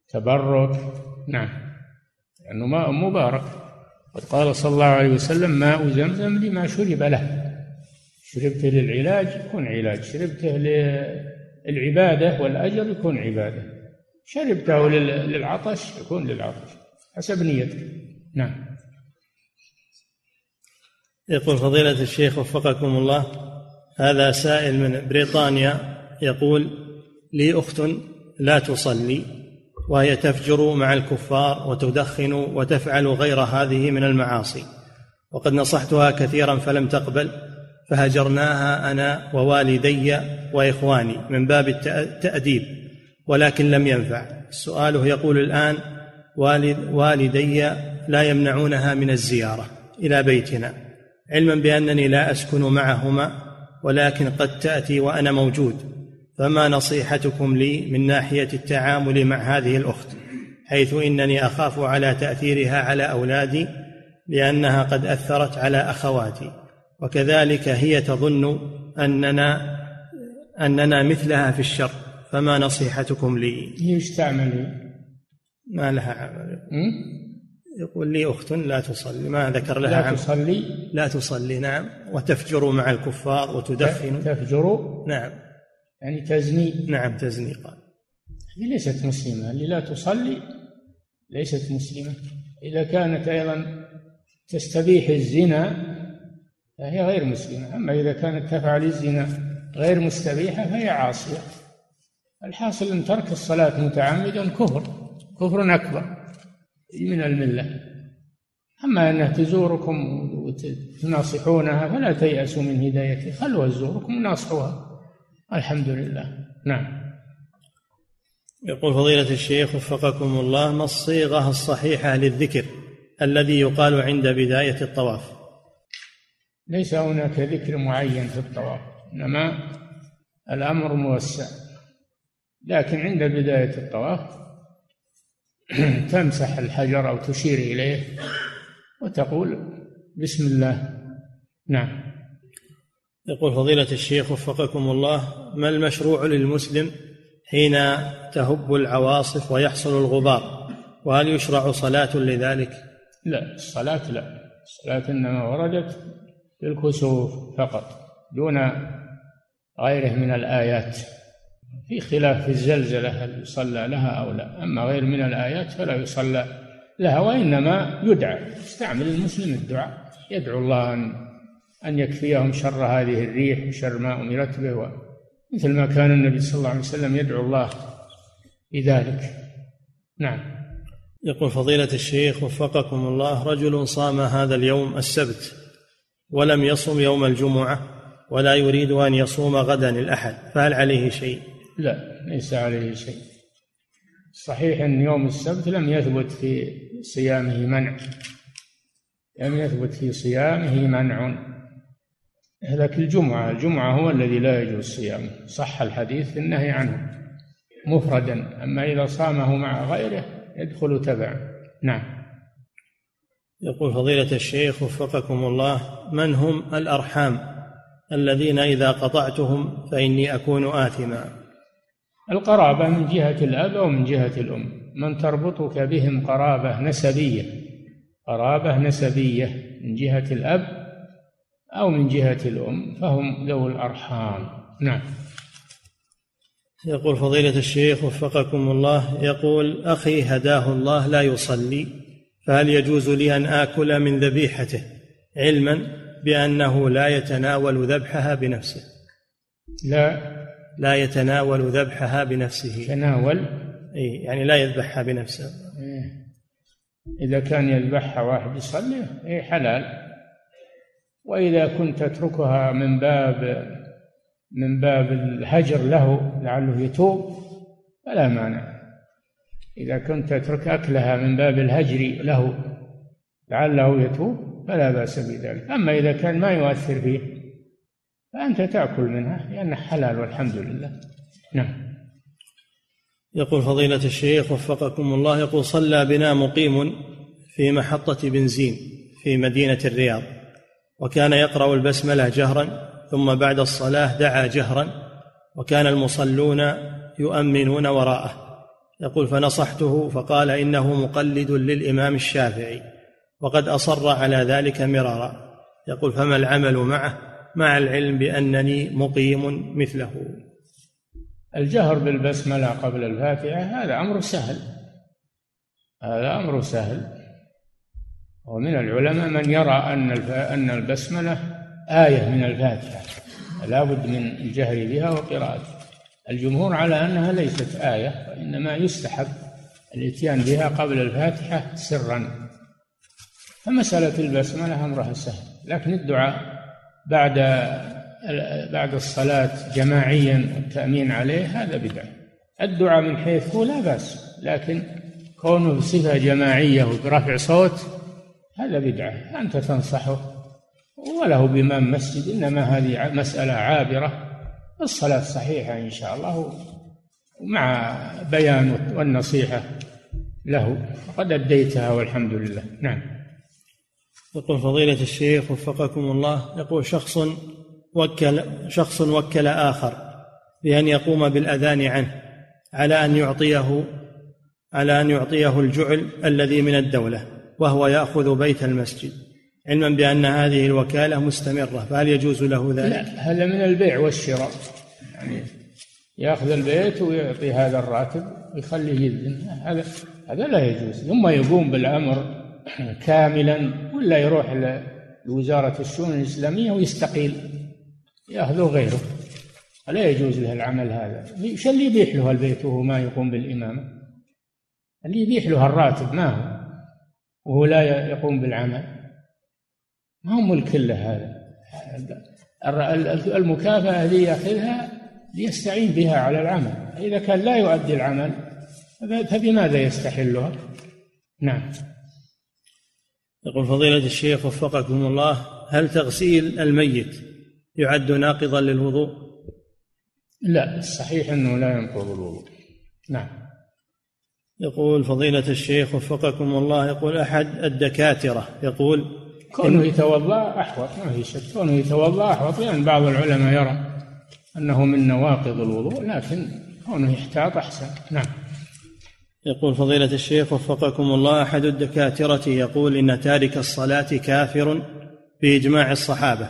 تبرك. نعم. لأنه ماء مبارك. قد قال صلى الله عليه وسلم ماء زمزم لما شرب له. شربته للعلاج يكون علاج. شربته للعبادة والأجر يكون عبادة. شربته للعطش يكون للعطش. حسب نيتك. نعم. يقول فضيلة الشيخ وفقكم الله هذا سائل من بريطانيا يقول لي أخت لا تصلي. وهي تفجر مع الكفار وتدخن وتفعل غير هذه من المعاصي. وقد نصحتها كثيرا فلم تقبل فهجرناها أنا ووالدي وإخواني من باب التاديب ولكن لم ينفع. سؤاله يقول الآن والد والدي لا يمنعونها من الزيارة إلى بيتنا علما بأنني لا أسكن معهما ولكن قد تأتي وأنا موجود. فما نصيحتكم لي من ناحية التعامل مع هذه الأخت حيث إنني أخاف على تأثيرها على أولادي لأنها قد أثرت على أخواتي. وكذلك هي تظن أننا أننا مثلها في الشر فما نصيحتكم لي؟ هي إيش تعمل؟ ما لها عمل. يقول لي أخت لا تصلي ما ذكر لها لا عمل. تصلي؟ لا تصلي نعم. وتفجر مع الكفار وتدخن تفجر؟ نعم. يعني تزني. نعم تزني قال. هذه ليست مسلمة. اللي لا تصلي ليست مسلمة. إذا كانت أيضا تستبيح الزنا فهي غير مسلمة. أما إذا كانت تفعل الزنا غير مستبيحة فهي عاصية. الحاصل أن ترك الصلاة متعمدا كفر كفر أكبر من الملة. أما أنها تزوركم وتناصحونها فلا تيأسوا من هدايتها. خلوها تزوركم وناصحوها. الحمد لله. نعم. يقول فضيلة الشيخ وفقكم الله ما الصيغة الصحيحة للذكر الذي يقال عند بداية الطواف؟ ليس هناك ذكر معين في الطواف إنما الأمر موسع. لكن عند بداية الطواف تمسح الحجر أو تشير إليه وتقول بسم الله. نعم. يقول فضيلة الشيخ وفقكم الله ما المشروع للمسلم حين تهب العواصف ويحصل الغبار؟ وهل يشرع صلاة لذلك؟ لا الصلاة لا. الصلاة إنما وردت بالكسوف فقط دون غيره من الآيات. في خلاف في الزلزلة هل يصلى لها أو لا؟ أما غير من الآيات فلا يصلى لها وإنما يدعى يستعمل المسلم الدعاء يدعو الله أن أن يكفيهم شر هذه الريح وشر ما أمرت به مثل ما كان النبي صلى الله عليه وسلم يدعو الله بذلك. نعم. يقول فضيلة الشيخ وفقكم الله رجل صام هذا اليوم السبت ولم يصم يوم الجمعة ولا يريد أن يصوم غدا الأحد فهل عليه شيء؟ لا ليس عليه شيء. صحيح أن يوم السبت لم يثبت في صيامه منع لم يثبت في صيامه منع. لكن الجمعة. الجمعة هو الذي لا يجوز صيامه صح الحديث في النهي عنه. مفردا. أما إذا صامه مع غيره يدخل تبعا. نعم. يقول فضيلة الشيخ وفقكم الله من هم الأرحام الذين إذا قطعتهم فإني أكون آثما؟ القرابة من جهة الأب أو من جهة الأم. من تربطك بهم قرابة نسبية. قرابة نسبية من جهة الأب أو من جهة الأم فهم ذو الأرحام. نعم. يقول فضيلة الشيخ وفقكم الله يقول أخي هداه الله لا يصلي فهل يجوز لي أن آكل من ذبيحته؟ علما بأنه لا يتناول ذبحها بنفسه. لا. لا يتناول ذبحها بنفسه. تناول أي يعني لا يذبحها بنفسه. إيه. إذا كان يذبحها واحد يصلي إيه حلال. وإذا كنت تتركها من باب من باب الهجر له لعله يتوب فلا مانع. إذا كنت تترك أكلها من باب الهجر له لعله يتوب فلا بأس بذلك. أما إذا كان ما يؤثر فيه فأنت تأكل منها لأنها حلال والحمد لله. نعم. يقول فضيلة الشيخ وفقكم الله يقول صلى بنا مقيم في محطة بنزين في مدينة الرياض. وكان يقرأ البسملة جهرا ثم بعد الصلاة دعا جهرا وكان المصلون يؤمنون وراءه. يقول فنصحته فقال إنه مقلد للإمام الشافعي وقد أصر على ذلك مرارا. يقول فما العمل معه؟ مع العلم بأنني مقيم مثله. الجهر بالبسملة قبل الفاتحة هذا أمر سهل. هذا أمر سهل. ومن العلماء من يرى أن أن البسملة آية من الفاتحة. لا بد من الجهر بها وقراءتها. الجمهور على أنها ليست آية وإنما يستحب الإتيان بها قبل الفاتحة سرا. فمسألة البسملة أمرها سهل. لكن الدعاء بعد بعد الصلاة جماعيا والتأمين عليه هذا بدعة الدعاء من حيث هو لا بأس لكن كونه بصفة جماعية وبرفع صوت هذا بدعة أنت تنصحه. وله بإمام مسجد إنما هذه مسألة عابرة. الصلاة صحيحة إن شاء الله ومع بيان والنصيحة له. وقد أديتها والحمد لله. نعم. يقول فضيلة الشيخ وفقكم الله يقول شخص وكل شخص وكل آخر بأن يقوم بالأذان عنه على أن يعطيه على أن يعطيه الجعل الذي من الدولة. وهو يأخذ بيت المسجد علما بأن هذه الوكالة مستمرة فهل يجوز له ذلك؟ لا هذا من البيع والشراء. يعني يأخذ البيت ويعطي هذا الراتب ويخليه يذن. هذا هذا لا يجوز. ثم يقوم بالأمر كاملا ولا يروح لوزاره الشؤون الإسلامية ويستقيل. يأخذه غيره. لا يجوز له العمل هذا. إيش اللي يبيح له البيت وهو ما يقوم بالإمامة؟ اللي يبيح له الراتب ما هو؟ وهو لا يقوم بالعمل. ما هو ملك له هذا. المكافأة اللي يأخذها ليستعين بها على العمل. إذا كان لا يؤدي العمل فبماذا يستحلها؟ نعم. يقول فضيلة الشيخ وفقكم الله هل تغسيل الميت يعد ناقضا للوضوء؟ لا الصحيح أنه لا ينقض الوضوء. نعم. يقول فضيلة الشيخ وفقكم الله يقول أحد الدكاترة يقول كونه يتوضأ أحوط ما في شك. كونه يتوضأ أحوط لأن يعني بعض العلماء يرى أنه من نواقض الوضوء لكن كونه يحتاط أحسن. نعم. يقول فضيلة الشيخ وفقكم الله أحد الدكاترة يقول إن تارك الصلاة كافر بإجماع الصحابة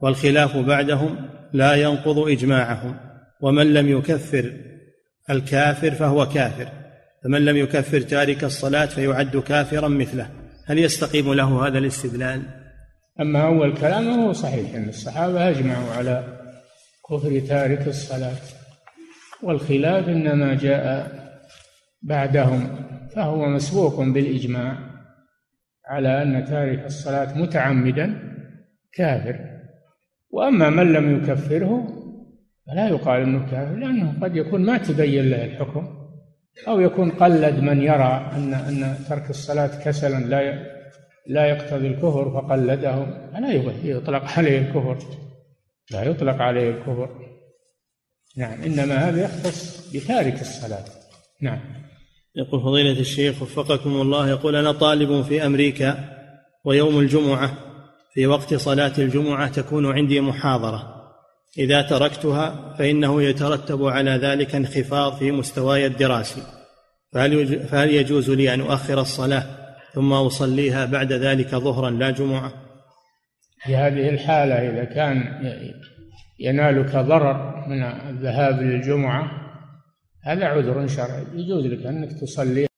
والخلاف بعدهم لا ينقض إجماعهم ومن لم يكفر الكافر فهو كافر. فمن لم يكفر تارك الصلاة فيعد كافرا مثله. هل يستقيم له هذا الاستدلال؟ أما أول كلامه صحيح أن الصحابة أجمعوا على كفر تارك الصلاة. والخلاف إنما جاء بعدهم فهو مسبوق بالإجماع على أن تارك الصلاة متعمدا كافر. وأما من لم يكفره فلا يقال أنه كافر لأنه قد يكون ما تبين له الحكم. أو يكون قلد من يرى أن أن ترك الصلاة كسلا لا لا يقتضي الكفر فقلده. فلا يطلق عليه الكفر. لا يطلق عليه الكفر. نعم إنما هذا يختص بتارك الصلاة. نعم. يقول فضيلة الشيخ وفقكم الله يقول أنا طالب في أمريكا ويوم الجمعة في وقت صلاة الجمعة تكون عندي محاضرة. إذا تركتها فإنه يترتب على ذلك انخفاض في مستواي الدراسي فهل فهل يجوز لي أن أؤخر الصلاة ثم أصليها بعد ذلك ظهرا لا جمعة؟ في هذه الحالة إذا كان ينالك ضرر من الذهاب للجمعة هذا عذر شرعي يجوز لك أنك تصلي